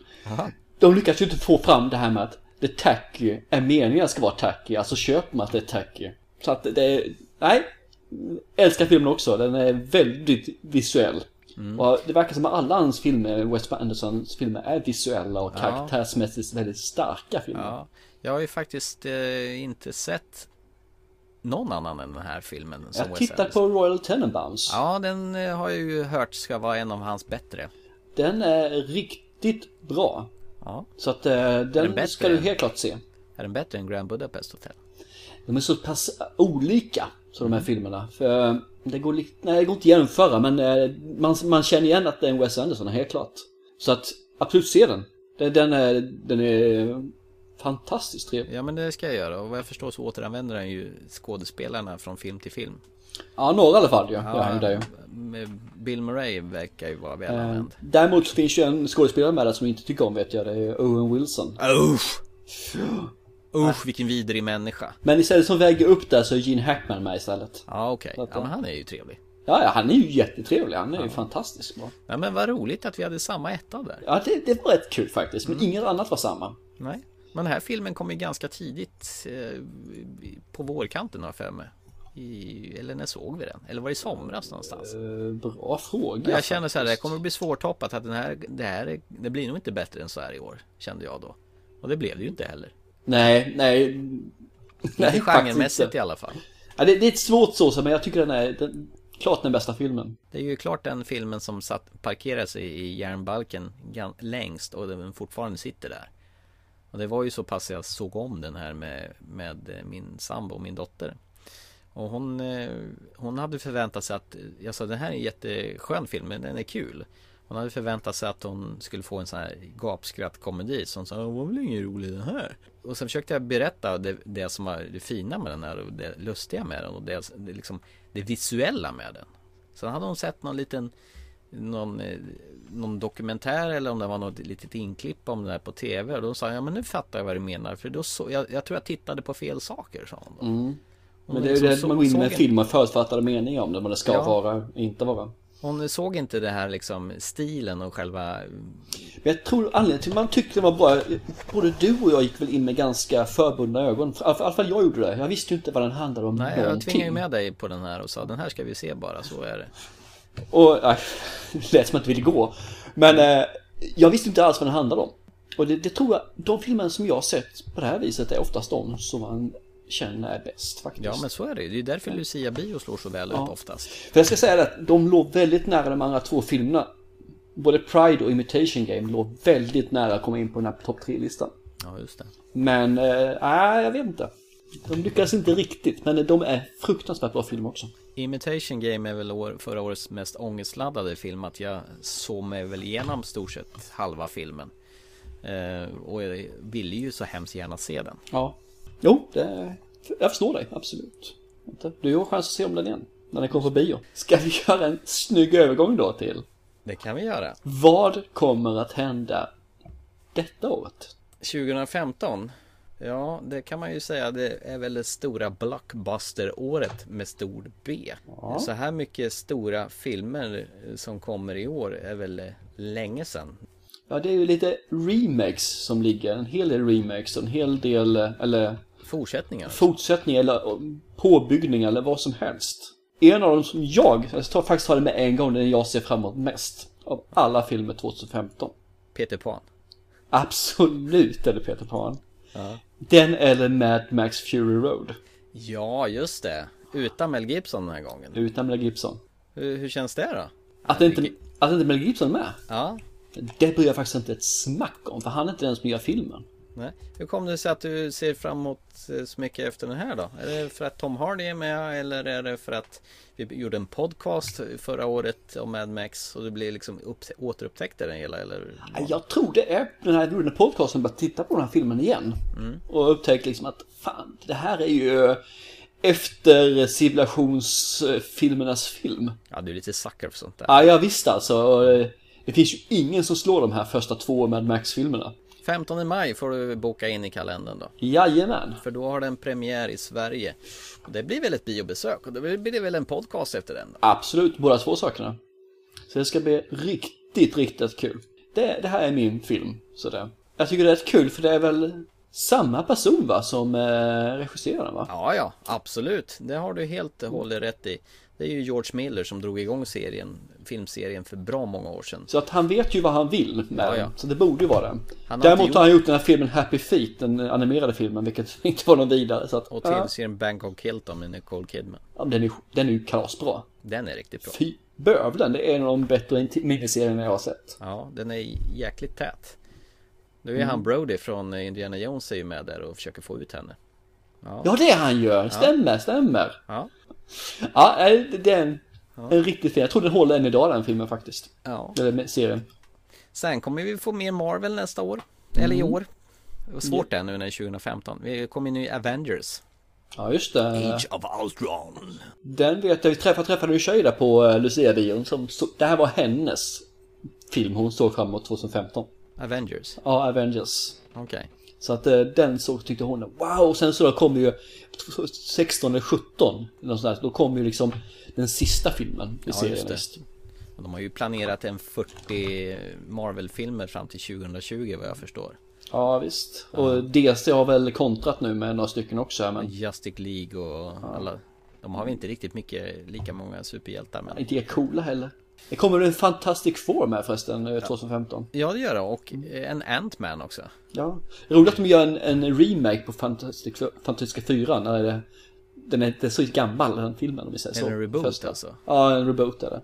De lyckas ju inte få fram det här med att det tacky är meningen ska vara tacky. Alltså köper man att det är tacky. Så att det är, nej. Älskar filmen också. Den är väldigt visuell. Och det verkar som att alla hans filmer, Wes Andersons filmer, är visuella och karaktärsmässigt väldigt starka filmer. Ja, jag har ju faktiskt eh, inte sett någon annan än den här filmen. Som Jag tittar på Royal Tenenbaums. Ja, den eh, har jag ju hört ska vara en av hans bättre. Den är riktigt bra. Ja, Så att eh, den, den ska du helt klart se. är den bättre än Grand Budapest Hotel? De är så pass olika, så de här filmerna. För det går, li- nej, det går inte att jämföra, men eh, man, man känner igen att det är en Wes Anderson, helt klart. Så att, absolut se den. Den, är, den är fantastiskt trevlig. Ja, men det ska jag göra och vad jag förstår så återanvänder han ju skådespelarna från film till film. Ja, några i alla fall ja. ja. ju. med Bill Murray verkar ju vara väl Eh. Däremot finns ju en skådespelare med där som jag inte tycker om vet jag, det är Owen Wilson. Usch! Usch, vilken vidrig människa. Men istället som väger upp där så är Gene Hackman med istället. Ja, okej. att, Ja, men han är ju trevlig. Ja, ja, han är ju jättetrevlig. Han är ju fantastiskt bra. Ja, men vad roligt att vi hade samma etta där. Ja, det, det var rätt kul faktiskt. Mm. Men inget annat var samma. Nej. Men den här filmen kom ju ganska tidigt eh, på vårkanten har jag för mig. I, eller när såg vi den? Eller var det i somras någonstans? Eh, bra fråga. Jag känner så här, det kommer att bli svårtoppat att den här, det här, är- det blir nog inte bättre än så här i år. Kände jag då. Och det blev det ju inte heller. Nej, nej. Inte genremässigt inte. i alla fall. Ja, det, det är ett svårt så, men jag tycker den är den, klart den bästa filmen. Det är ju klart den filmen som satt, parkerade sig i järnbalken längst och den fortfarande sitter där. Och det var ju så pass jag såg om den här med, med eh, min sambo och min dotter. Och hon, eh, hon hade förväntat sig att, jag sa den här är en jätteskön film, men den är kul. Hon hade förväntat sig att hon skulle få en sån här gapskrattkomedi som sa, det var väl ingen rolig den här. Och sen försökte jag berätta det, det som var det fina med den här och det lustiga med den och det, det, liksom, det visuella med den. Sen hade hon sett någon liten någon, eh, någon dokumentär eller om det var något litet inklipp om det här på tv och då sa jag, ja men nu fattar jag vad du menar för då så, jag, jag tror jag tittade på fel saker sa hon då. Hon Men det är ju liksom det så- man går in med en- film och förutfattade meningar om det, vad det ska Ja. vara, inte vara. Hon såg inte det här liksom stilen och själva Men jag tror anledningen till att man tyckte det var bra, både du och jag gick väl in med ganska förbundna ögon. I alla fall jag gjorde det. Jag visste ju inte vad den handlade om Nej, jag någonting. tvingade ju med dig på den här och sa den här ska vi se bara, så är det. Och, nej, det [LAUGHS] lät som att du ville gå. Men eh, jag visste inte alls vad den handlade om. Och det, det tror jag, de filmer som jag har sett på det här viset är oftast de som man känner är bäst faktiskt. Ja men så är det. Det är därför Lucia Bio slår så väl Ja. ut oftast. För jag ska säga att de låg väldigt nära de andra två filmerna. Både Pride och Imitation Game låg väldigt nära att komma in på den här topp 3-listan. Ja just det. Men, eh, nej jag vet inte. De lyckades inte riktigt, men de är fruktansvärt bra filmer också. Imitation Game är väl år, förra årets mest ångestladdade film att jag såg mig väl igenom stort sett halva filmen. Eh, och jag ville ju så hemskt gärna se den. Ja. Jo, det, jag förstår dig, absolut. Du har chans att se om den igen, när den kommer på bio. Ska vi göra en snygg övergång då till Det kan vi göra. vad kommer att hända detta året? 2015 Ja, det kan man ju säga. Det är väl det stora blockbuster-året med stor B. Ja. Så här mycket stora filmer som kommer i år är väl länge sedan. Ja, det är ju lite remakes som ligger. En hel del remakes och en hel del, eller Fortsättningar. fortsättningar eller eh, påbyggningar eller vad som helst. En av dem som jag, jag tar faktiskt ta det med en gång, den jag ser framåt mest. Av alla filmer 2015. Peter Pan. Absolut är det Peter Pan. Ja. Den eller Mad Max Fury Road. Ja, just det. Utan Mel Gibson den här gången. Utan Mel Gibson. Hur, hur känns det då? Att inte, att inte Mel Gibson är med. Ja, Det bryr jag faktiskt inte ett smack om. För han är inte den som gör filmen. Nej. Hur kom det sig att du ser fram emot eh, så mycket efter den här då? Är det för att Tom Hardy är med eller är det för att vi gjorde en podcast förra året om Mad Max och du blir liksom upp, återupptäckte den hela eller? Jag tror det är den här gjorde podcasten bara titta på den här filmen igen. Och upptäckte liksom att fan, det här är ju efter civilisationsfilmernas film. Ja, du är lite sucker för sånt där. Ja, jag visste alltså. Eh, Det finns ju ingen som slår de här första två Mad Max-filmerna. 15 maj får du boka in i kalendern då. Jajamän. För då har den premiär i Sverige. Det blir väl ett biobesök och då blir det väl en podcast efter den då? Absolut, båda två sakerna. Så det ska bli riktigt, riktigt kul. Det, det här är min film, sådär. Jag tycker det är rätt kul för det är väl samma person va, som eh, regisserar den va? Ja, ja, absolut. Det har du helt och hållet rätt i. Det är ju George Miller som drog igång serien, filmserien för bra många år sedan. Så att han vet ju vad han vill med Ja, den. ja. Så det borde ju vara den. Han Däremot inte har han gjort den här filmen Happy Feet, den animerade filmen, vilket [LAUGHS] inte var någon vidare. Så att, Och ja, tv-serien Bangkok Hilton med Nicole Kidman. ja, den, är, den är ju kalasbra. Den är riktigt bra. Fy bövlen, det är en av de bättre miniserierna jag har sett. Ja, den är jäkligt tät. Nu är Mm. han Brody från Indiana Jones är ju med där och försöker få ut henne. Ja, det är han gör. Stämmer, stämmer. Ja, Ja, nej, är en, en riktigt fin. Jag tror den håller än idag den filmen faktiskt. ja. Eller serien. Sen kommer vi få mer Marvel nästa år. Eller i Mm. år. Det var svårt det nu när det är 2015. Vi kommer in i Avengers. Ja, just det. Age of Ultron. Den vet jag, vi träffade, träffade ju tjej där på uh, Lucia-bion som, så, det här var hennes film hon såg fram emot 2015. Avengers. Ja, Avengers. Okej. Så att eh, den så tyckte hon, wow, och sen så kom ju 16 eller 17, eller sånt där, då kom ju liksom den sista filmen i Ja, serien. just de har ju planerat en 40 Marvel-filmer fram till 2020 vad jag förstår. Ja, visst. Och DC har väl kontrat nu med några stycken också, men Justice League och alla. De har väl inte riktigt mycket, lika många superhjältar men. inte är coola heller. Det kommer en Fantastic Four med förresten, eh, 2015. Ja det gör det och eh, en Ant-Man också. Ja. Roligt att de gör en, en remake på Fantastic, Fantastiska 4 när det, den är inte så gammal den filmen om vi säger Är så. det en reboot Första. alltså? Ja, en reboot är det.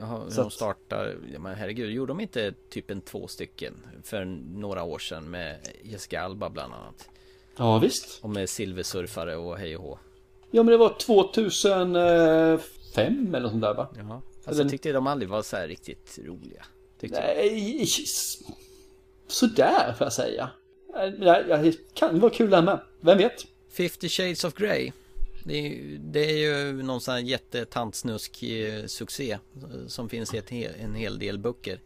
Jaha, Så de startar, men herregud, gjorde de inte typ en två stycken för några år sedan med Jessica Alba bland annat? Ja, visst. Och med silversurfare och hej och hå. Ja, men det var 2005 eller sånt där va? Jaha. Alltså Eller- jag tyckte de aldrig var så här riktigt roliga. Jag. Nej, sådär får jag säga. Det kan vara kul där med. Vem vet? 50 Shades of Grey. Det är, ju- det är ju någon sån här jättetantsnusk eh, succé eh, som finns i en hel del böcker.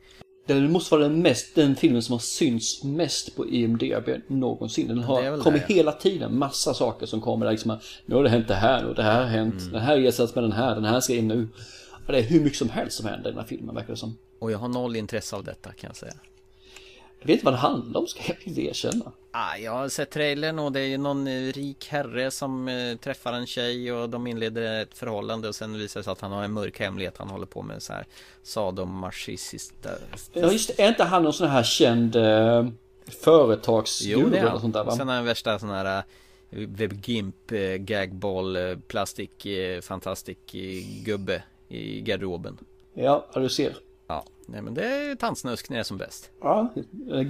Det måste vara den, mest, den filmen som har synts mest på IMDB någonsin. Den har kommit det. hela tiden massa saker som kommer där liksom Nu har det hänt det här och det här har hänt. Den här ersätts med den här, den här ska in nu. det är hur mycket som helst som händer i den här filmen verkar det som. Och jag har noll intresse av detta kan jag säga. Jag vet inte vad det handlar om ska jag inte erkänna. Ah, jag har sett trailern och det är ju någon eh, rik herre som eh, träffar en tjej och de inleder ett förhållande och sen visar det sig att han har en mörk hemlighet. Han håller på med så här sadomasochistiskt. Ja just det, är inte han någon sån här känd eh, företagsguru Jo det är eller han. sånt där va? Sen har han värsta sån här eh, Webgimp, eh, gagball, plastik, fantastik gubbe i garderoben. Ja, du ser. Nej men det är tantsnusk när det är som bäst. Ja,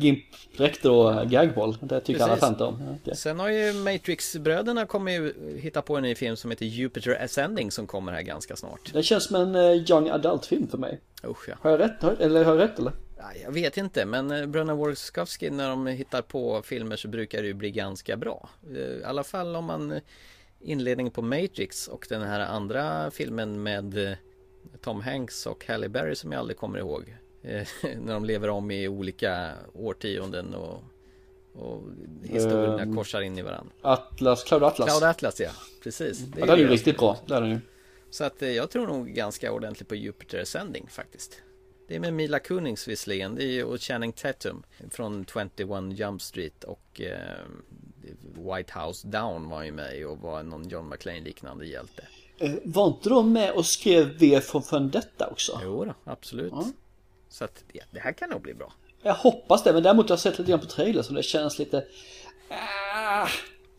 Gimp-dräkter och gagboll. Det tycker alla Precis. tanter om. Ja, okej. Sen har ju Matrix-bröderna kommit hitta på en ny film som heter Jupiter Ascending som kommer här ganska snart. Det känns som en eh, young adult-film för mig. Usch ja. Har jag rätt? Eller har jag rätt eller? Ja, Jag vet inte, men eh, bröderna Wachowski när de hittar på filmer så brukar det ju bli ganska bra. Eh, I alla fall om man inledningen på Matrix och den här andra filmen med Tom Hanks och Halle Berry som jag aldrig kommer ihåg. Eh, [LAUGHS] När de lever om i olika årtionden och, och historierna Ehm. korsar in i varandra. Atlas, Cloud Atlas. Cloud Atlas ja, precis. Det ja, den är ju riktigt bra. Det är den ju. Så att eh, jag tror nog ganska ordentligt på Jupiter Ascending faktiskt. Det är med Mila Kunis visserligen, det är ju och Channing Tatum från 21 Jump Street och eh, White House Down var ju med och var någon John McClane liknande hjälte. Eh, Var inte de med och skrev V för Vendetta också? Jo då, absolut. Så att ja, det här kan nog bli bra. Jag hoppas det, men däremot har jag sett lite grann på trailern så det känns lite... Ah,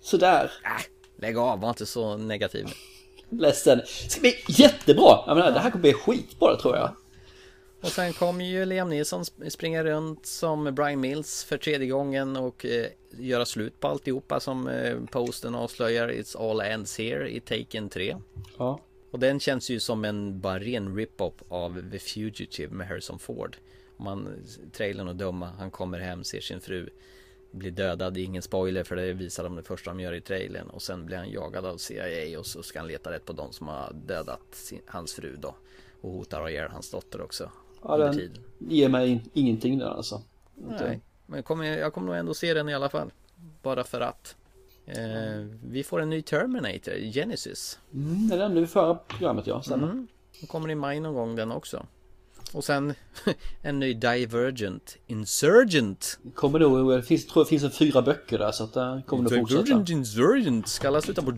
sådär. Äh, lägg av, var inte så negativ. [LAUGHS] Ledsen. Det ska bli jättebra! Jag menar, det här kommer bli skitbra tror jag. Och sen kommer ju Liam Neeson sp- springa runt som Brian Mills för tredje gången och eh, göra slut på alltihopa som eh, posten avslöjar It's all ends here i Taken 3. Ja. Och den känns ju som en bara ren rip-off av The Fugitive med Harrison Ford. Om man trailern och döma, han kommer hem, ser sin fru bli dödad, det är ingen spoiler för det visar de det första de gör i trailern och sen blir han jagad av CIA och så ska han leta rätt på de som har dödat sin, hans fru då och hotar ihjäl hans dotter också Ja, den tiden. ger mig in- ingenting där alltså. Nej, men kommer, jag kommer nog ändå se den i alla fall. Bara för att. Eh, vi får en ny Terminator, Genesis. Mm, det nämnde vi förra programmet ja, stämmer. Mm. Den kommer i maj någon gång den också. Och sen [LAUGHS] en ny Divergent Insurgent. Kommer nog, det finns, tror jag finns en fyra böcker där så att det kommer nog fortsätta. Divergent Insurgent ska alla sluta på.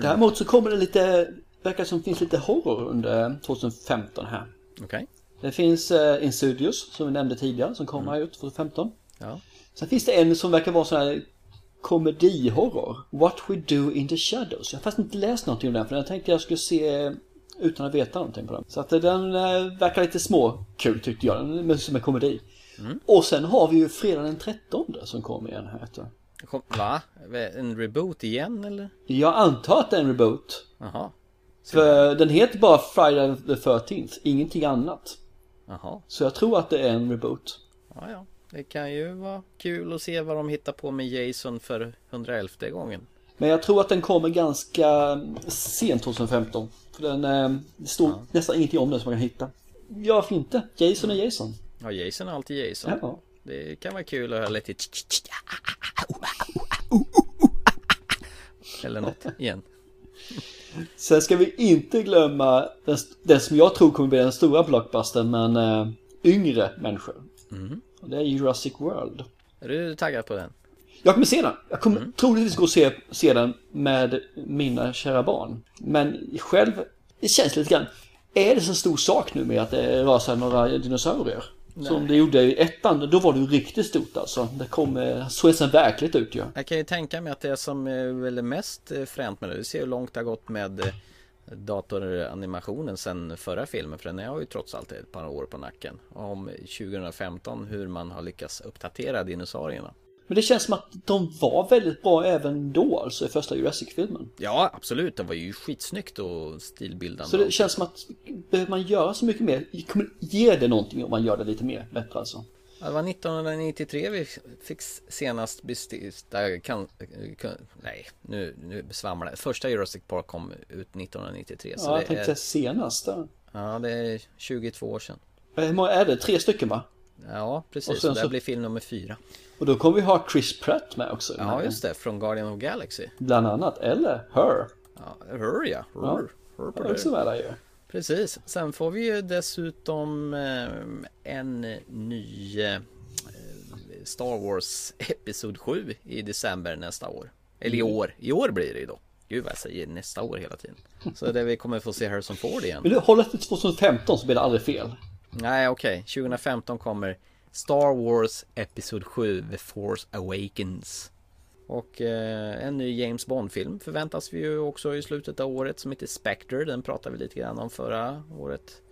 Däremot så kommer det lite, verkar som det finns lite horror under 2015 här. Det finns eh, Insidious som vi nämnde tidigare som kommer här ut 2015. Ja. Sen finns det en som verkar vara sån här komedihorror. What We Do In The Shadows. Jag har faktiskt inte läst någonting om den för jag tänkte jag skulle se utan att veta någonting på den. Så att den eh, verkar lite små kul tyckte jag. Den är som en komedi. Och sen har vi ju fredag den 13 som kommer igen här. Kom, va? En reboot igen eller? Jag antar att det är en reboot. Jaha. För den heter bara Friday the 13th, ingenting annat. Jaha. Så jag tror att det är en reboot. Ja, ja. Det kan ju vara kul att se vad de hittar på med Jason för 111 gången. Men jag tror att den kommer ganska sent 2015. För den, eh, det står nästan ingenting om den som man kan hitta. Ja, varför inte? Jason är Jason. Ja, Jason är alltid Jason. Ja. Det kan vara kul att höra lite Eller något igen. Sen ska vi inte glömma den, den som jag tror kommer bli den stora blockbustern, men eh, yngre människor. Mm. Och det är Jurassic World. Är du taggad på den? Jag kommer se den. Jag kommer troligtvis gå och se, se den med mina kära barn. Men själv, det känns lite grann. Är det så stor sak nu med att det sig några dinosaurier? Som det gjorde i ettan, då var det ju riktigt stort alltså. Det kom, eh, så ser verkligt ut ju. Jag kan ju tänka mig att det som är väl mest eh, fränt med det, vi ser hur långt det har gått med eh, datoranimationen sen förra filmen, för den har ju trots allt ett par år på nacken. Om 2015 hur man har lyckats uppdatera dinosaurierna. Men det känns som att de var väldigt bra även då, alltså i första Jurassic-filmen. Ja, absolut, det var ju skitsnyggt och stilbildande. Så det känns som att behöver man göra så mycket mer, kommer ge det någonting om man gör det lite mer bättre alltså. Ja, Det var 1993 vi fick senast bestifta, kan, kan, nej nu, nu svamlar det. Första Jurassic Park kom ut 1993. Så Ja, jag det tänkte är, senast där. ja, det är 22 år sedan. Hur många är det? Tre stycken va? Ja, Och precis. sen Och det så- blir film nummer fyra. Och då kommer vi ha Chris Pratt med också. Ja, just det. Från Guardian of Galaxy. Bland annat, eller Her. Ja, Her ja. Her. Ja. Her på Det också med där ju. Precis, sen får vi ju dessutom eh, en ny eh, Star Wars Episod 7 i december nästa år. Eller i Mm. år, i år blir det ju då. Gud vad jag säger nästa år hela tiden. Så det vi kommer få se Harrison Ford igen. Men du, håller det till 2015 så blir det aldrig fel. Nej okej, 2015 kommer Star Wars Episod 7 The Force Awakens. Och eh, en ny James Bond-film förväntas vi ju också i slutet av året som heter Spectre. Den pratade vi lite grann om förra året.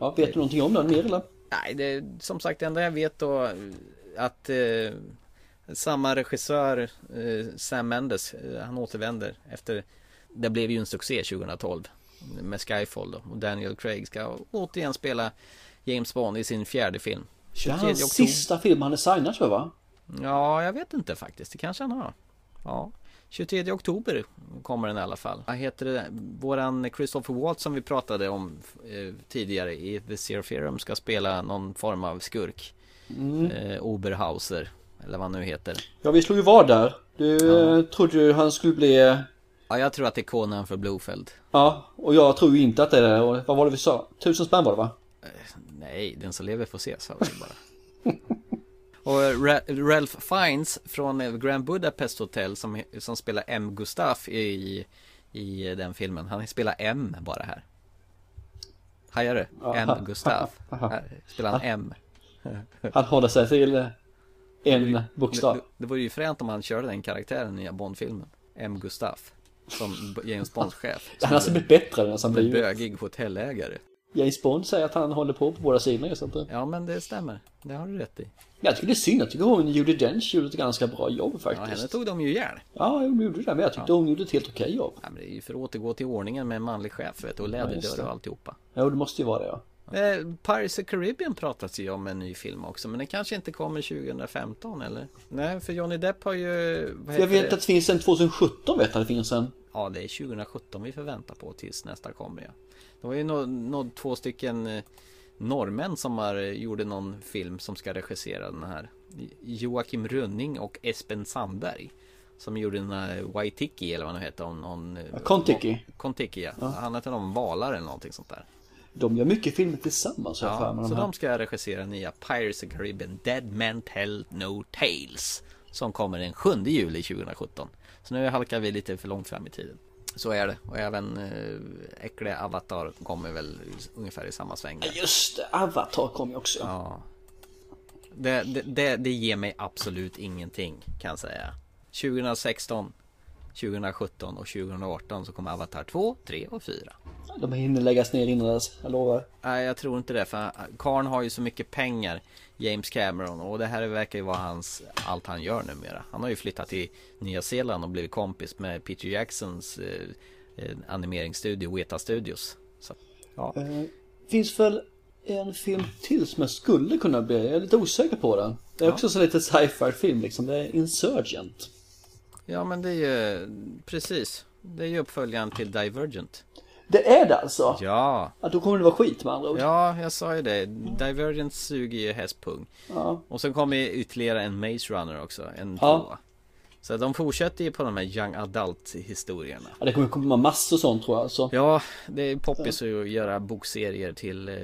Ja, vet du någonting om den mer eller? Nej, det är som sagt det enda jag vet då att eh, samma regissör eh, Sam Mendes, eh, han återvänder efter Det blev ju en succé 2012 med Skyfall då och Daniel Craig ska återigen spela James Bond i sin fjärde film. Det är 23 hans oktober. sista film han är signad för va? Ja, jag vet inte faktiskt. Det kanske han har. Ja. 23 oktober kommer den i alla fall. Vad heter det? Våran Christopher Waltz som vi pratade om eh, tidigare i The Zero Theorem ska spela någon form av skurk. Mm. Eh, Oberhauser. Eller vad han nu heter. Ja, vi slog ju vad där. Du eh, trodde ju han skulle bli... eh, Ja, jag tror att det är Conan för Blofeld. Ja, och jag tror ju inte att det är det. Vad var det vi sa? Tusen spänn var det va? Nej, den som lever får se, sa vi bara. [LAUGHS] Och Ra- Ralph Fiennes från Grand Budapest Hotel som, som spelar M. Gustaf i, i den filmen. Han spelar M bara här. Hajar du? M. Gustaf. Här spelar han M. Han håller sig till en bokstav. det, det vore ju fränt om han körde den karaktären i nya Bond-filmen. M. Gustaf. Som James Bonds chef. Han har alltså blivit bättre än han ju. bögig hotellägare. James Bond säger att han håller på på båda sidorna. Så att, det- Ja, men det stämmer. Det har du rätt i. jag tycker det är synd. Jag tycker hon Judi Dench gjorde ett ganska bra jobb Ja, faktiskt. henne tog de ju ihjäl. Ja, hon gjorde det. Men jag tyckte hon gjorde ett helt okej jobb. Ja, men det är ju för att återgå till ordningen med en manlig chef vet du, och just läderdörr och alltihopa. Jo, det måste ju vara det ja. Eh, Pirates of Caribbean pratas ju om en ny film också men den kanske inte kommer 2015 eller? Nej för Johnny Depp har ju... Jag vet det? att det finns en 2017 vet jag det finns en. Ja det är 2017 vi förväntar på tills nästa kommer ja. Det var ju nå två stycken eh, norrmän som har, eh, gjorde någon film som ska regissera den här. Joakim Rönning och Espen Sandberg. Som gjorde den här Waitiki eller vad den heter. Om någon, eh, Kontiki. Kontiki ja. Han handlar om valar eller någonting sånt där. De gör mycket filmer tillsammans jag för Ja, mig. så de de ska regissera nya Pirates of the Caribbean Dead Men Tell No Tales Som kommer den 7 juli 2017 Så nu halkar vi lite för långt fram i tiden Så är det. Och även äh, äckliga Avatar kommer väl ungefär i samma sväng där. Just det, Avatar kom ju också. Ja. Det, det, det, det ger mig absolut ingenting kan jag säga. 2016 2017 och 2018 så kommer Avatar 2, 3 och 4 De hinner läggas ner innan dess, jag lovar. Nej jag tror inte det för Karn har ju så mycket pengar James Cameron och det här verkar ju vara hans Allt han gör numera Han har ju flyttat till Nya Zeeland och blivit kompis med Peter Jacksons eh, eh, animeringsstudio Weta Studios så, ja. Eh, finns väl en film till som jag skulle kunna bli, jag är lite osäker på den. Det är också så lite sci-fi film liksom, det är Insurgent. Ja men det är ju Precis Det är ju uppföljaren till Divergent Det är det alltså? Ja Ja, då kommer det vara skit med andra ord. Ja, jag sa ju det. Divergent suger ju hästpung. Ja. Och sen kommer ju ytterligare en Maze Runner också, en Ja. tvåa. Så de fortsätter ju på de här Young Adult historierna. Ja, det kommer komma massor sånt tror jag alltså. Ja, det är poppis att göra bokserier till eh,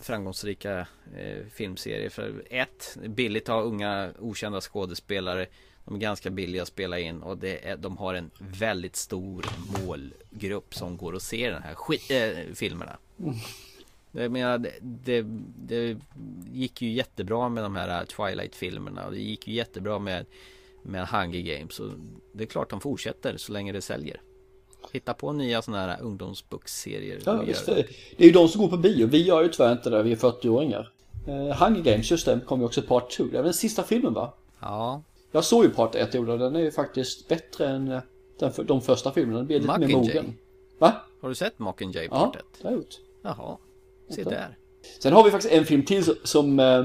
framgångsrika eh, filmserier. För ett, billigt att ha unga okända skådespelare. De är ganska billiga att spela in och det är, de har en väldigt stor målgrupp som går och ser den här skit, äh, filmerna. Jag menar, det, det, det gick ju jättebra med de här Twilight-filmerna och det gick ju jättebra med, med Hunger Games. Och det är klart de fortsätter så länge det säljer. Hitta på nya sådana här ungdomsboksserier. Ja, visst, det, det är ju de som går på bio. Vi gör ju tyvärr inte det, vi är 40-åringar. Eh, Hunger Games, just det, kom ju också part 2. Det är väl den sista filmen va? Ja, Jag såg ju part 1 och den är ju faktiskt bättre än eh, den, för- de första filmerna. Den blir lite mer mogen. Va? har du sett Mockingjay Ja, Part 1? det har jag gjort. Jaha, se där. Sen har vi faktiskt en film till som- som eh,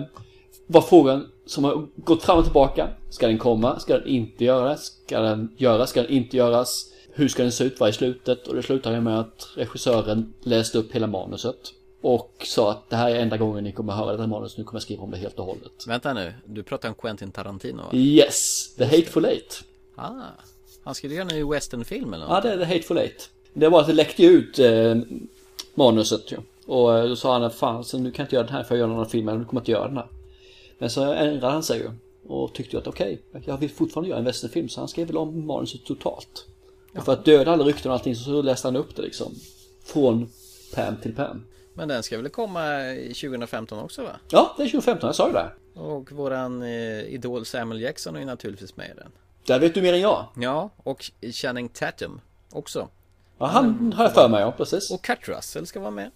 var frågan som har gått fram och tillbaka. Ska den komma? Ska den inte göras? Ska den göras? Ska den inte göras? Hur ska den se ut? Vad är slutet? Och det slutar ju med att regissören läste upp hela manuset. Och sa att det här är enda gången ni kommer höra det här manuset. Nu kommer jag skriva om det helt och hållet. Vänta nu, du pratar om Quentin Tarantino va? Yes! The Hateful Eight. Ah, han skulle göra en ny westernfilm eller Ja, något? det är The Hateful Eight. Det var att det läckte ut eh, manuset ju. Och eh, då sa han, fan så nu kan jag inte göra den här för jag gör någon annan film, eller nu kommer jag inte göra den här. Men så ändrade han sig ju. Och tyckte ju att okej, jag vill fortfarande göra en westernfilm, så han skrev väl om manuset totalt. Och för att döda alla rykten och allting så läste han upp det liksom. Från Pam till Pam. Men den ska väl komma i 2015 också va? Ja, det är 2015, jag sa ju det. Och våran eh, idol Samuel Jackson är ju naturligtvis med i den. Där vet du mer än jag. Ja, och Channing Tatum också. Ja, han har jag för mig, ja precis. Och Kurt Russell ska vara med.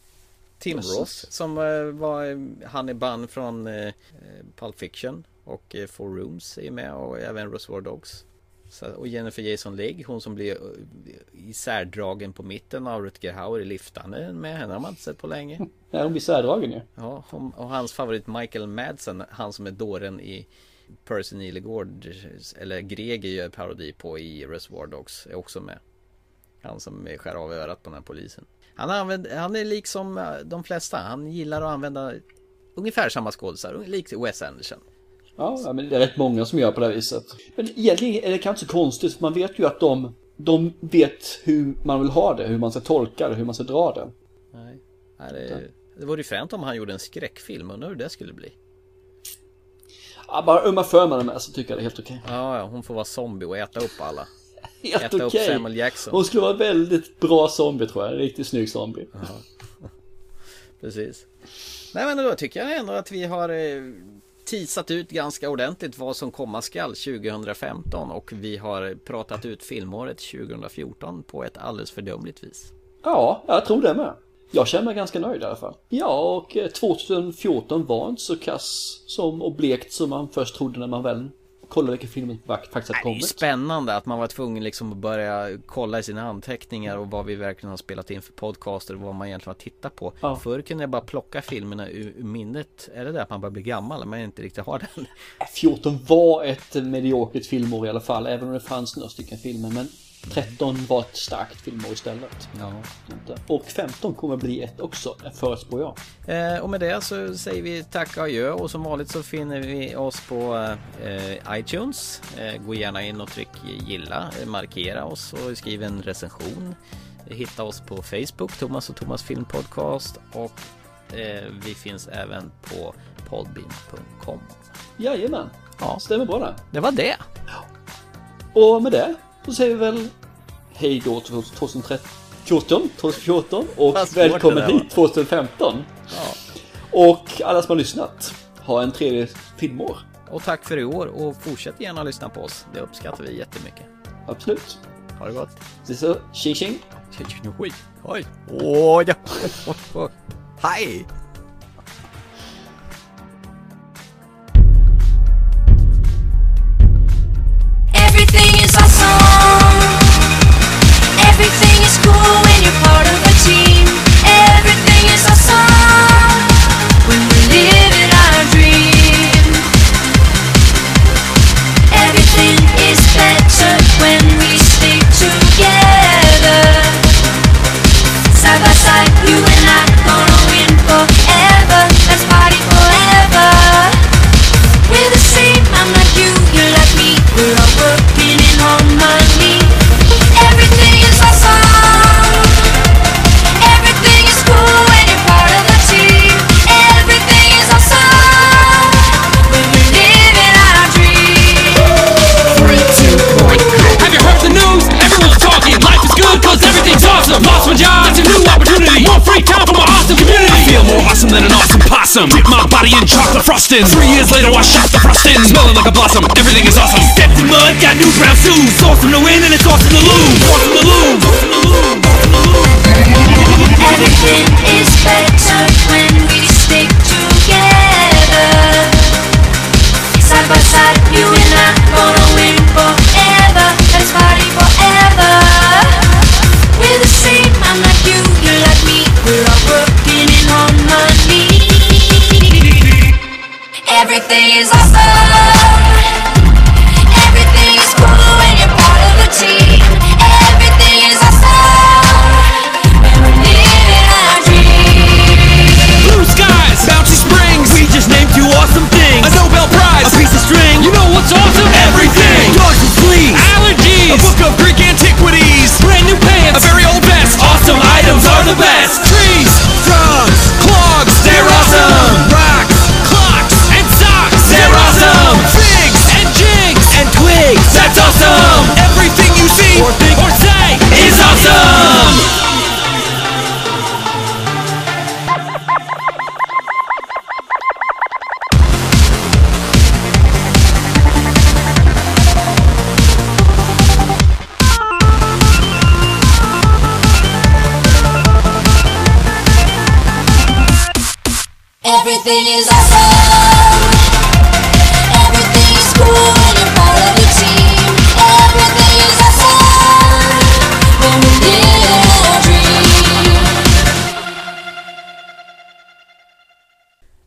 Tim Precis. Roth som eh, var eh, Honey från eh, eh, Pulp Fiction och eh, Four Rooms är med och även Reservoir Dogs. Och Jennifer Jason Leigh, hon som blir eh, isärdragen på mitten av Rutger Hauer i liftan är med. Henne har man inte sett på länge. [LAUGHS] Ja, hon blir särdragen ju. Ja, och hans favorit Michael Madsen, han som är dåren i Percy Nilegård, eller Greger gör parodi på i Reservoir Dogs, är också med. Han som skär av örat på den här polisen. Han, använder, han är liksom de flesta, han gillar att använda ungefär samma skådisar, likt Wes Anderson. Ja, men det är rätt många som gör på det här viset. Men egentligen är det kanske inte så konstigt, för man vet ju att de, de vet hur man vill ha det, hur man ska tolka det, hur man ska dra det. Nej, Nej det, det vore ju fränt om han gjorde en skräckfilm, undrar hur det skulle bli. Ja, bara Uma Thurman är med så tycker jag det är helt okej. Ja, ja, hon får vara zombie och äta upp alla. [LAUGHS] Helt Äta upp okej. Samuel Jackson. Hon skulle vara väldigt bra zombie tror jag, en riktigt snygg zombie. [LAUGHS] Precis. Nej men då tycker jag ändå att vi har tisat teasat ut ganska ordentligt vad som komma skall 2015 och vi har pratat ut filmåret 2014 på ett alldeles fördömligt vis. Ja, jag tror det med. Jag känner mig ganska nöjd i alla fall. Ja, och eh, 2014 var inte så kass som och blekt som man först trodde när man väl kollade vilka filmer som faktiskt hade Det är kommit. spännande att man var tvungen liksom att börja kolla i sina anteckningar och vad vi verkligen har spelat in för podcaster och vad man egentligen har tittat på. Ja. Förr kunde jag bara plocka filmerna ur, minnet. Är det det att man börjar bli gammal? Man inte riktigt har den? 14 var ett mediokert filmår i alla fall, även om det fanns några stycken filmer. Men 13 var ett starkt filmår istället. Ja. Och 15 kommer bli ett också, förutspår jag. Eh, och med det så säger vi tack och adjö och som vanligt så finner vi oss på eh, iTunes. Eh, gå gärna in och tryck gilla, eh, markera oss och skriv en recension. Hitta oss på Facebook, Thomas och Thomas Filmpodcast och eh, vi finns även på podbean.com. Jajamän, Ja. stämmer bra där. Det var det. Och med det så säger vi väl hej då till 2013, 14, 2014 och välkommen hit 2015. Ja. Och alla som har lyssnat, ha en trevlig filmår. Och tack för i år och fortsätt gärna lyssna på oss. Det uppskattar vi jättemycket. Absolut. Ha det gott. Det så, tjing tjing. Oj, oj. Åh, ja. [LAUGHS] Hej! Awesome. Dip my body in chocolate frosting. Three years later, I shot the frosting. Smelling like a blossom. Everything is awesome. Stepped in mud, got new brown shoes. Awesome to win and it's awesome to lose. Awesome to lose. Awesome to lose. Everything is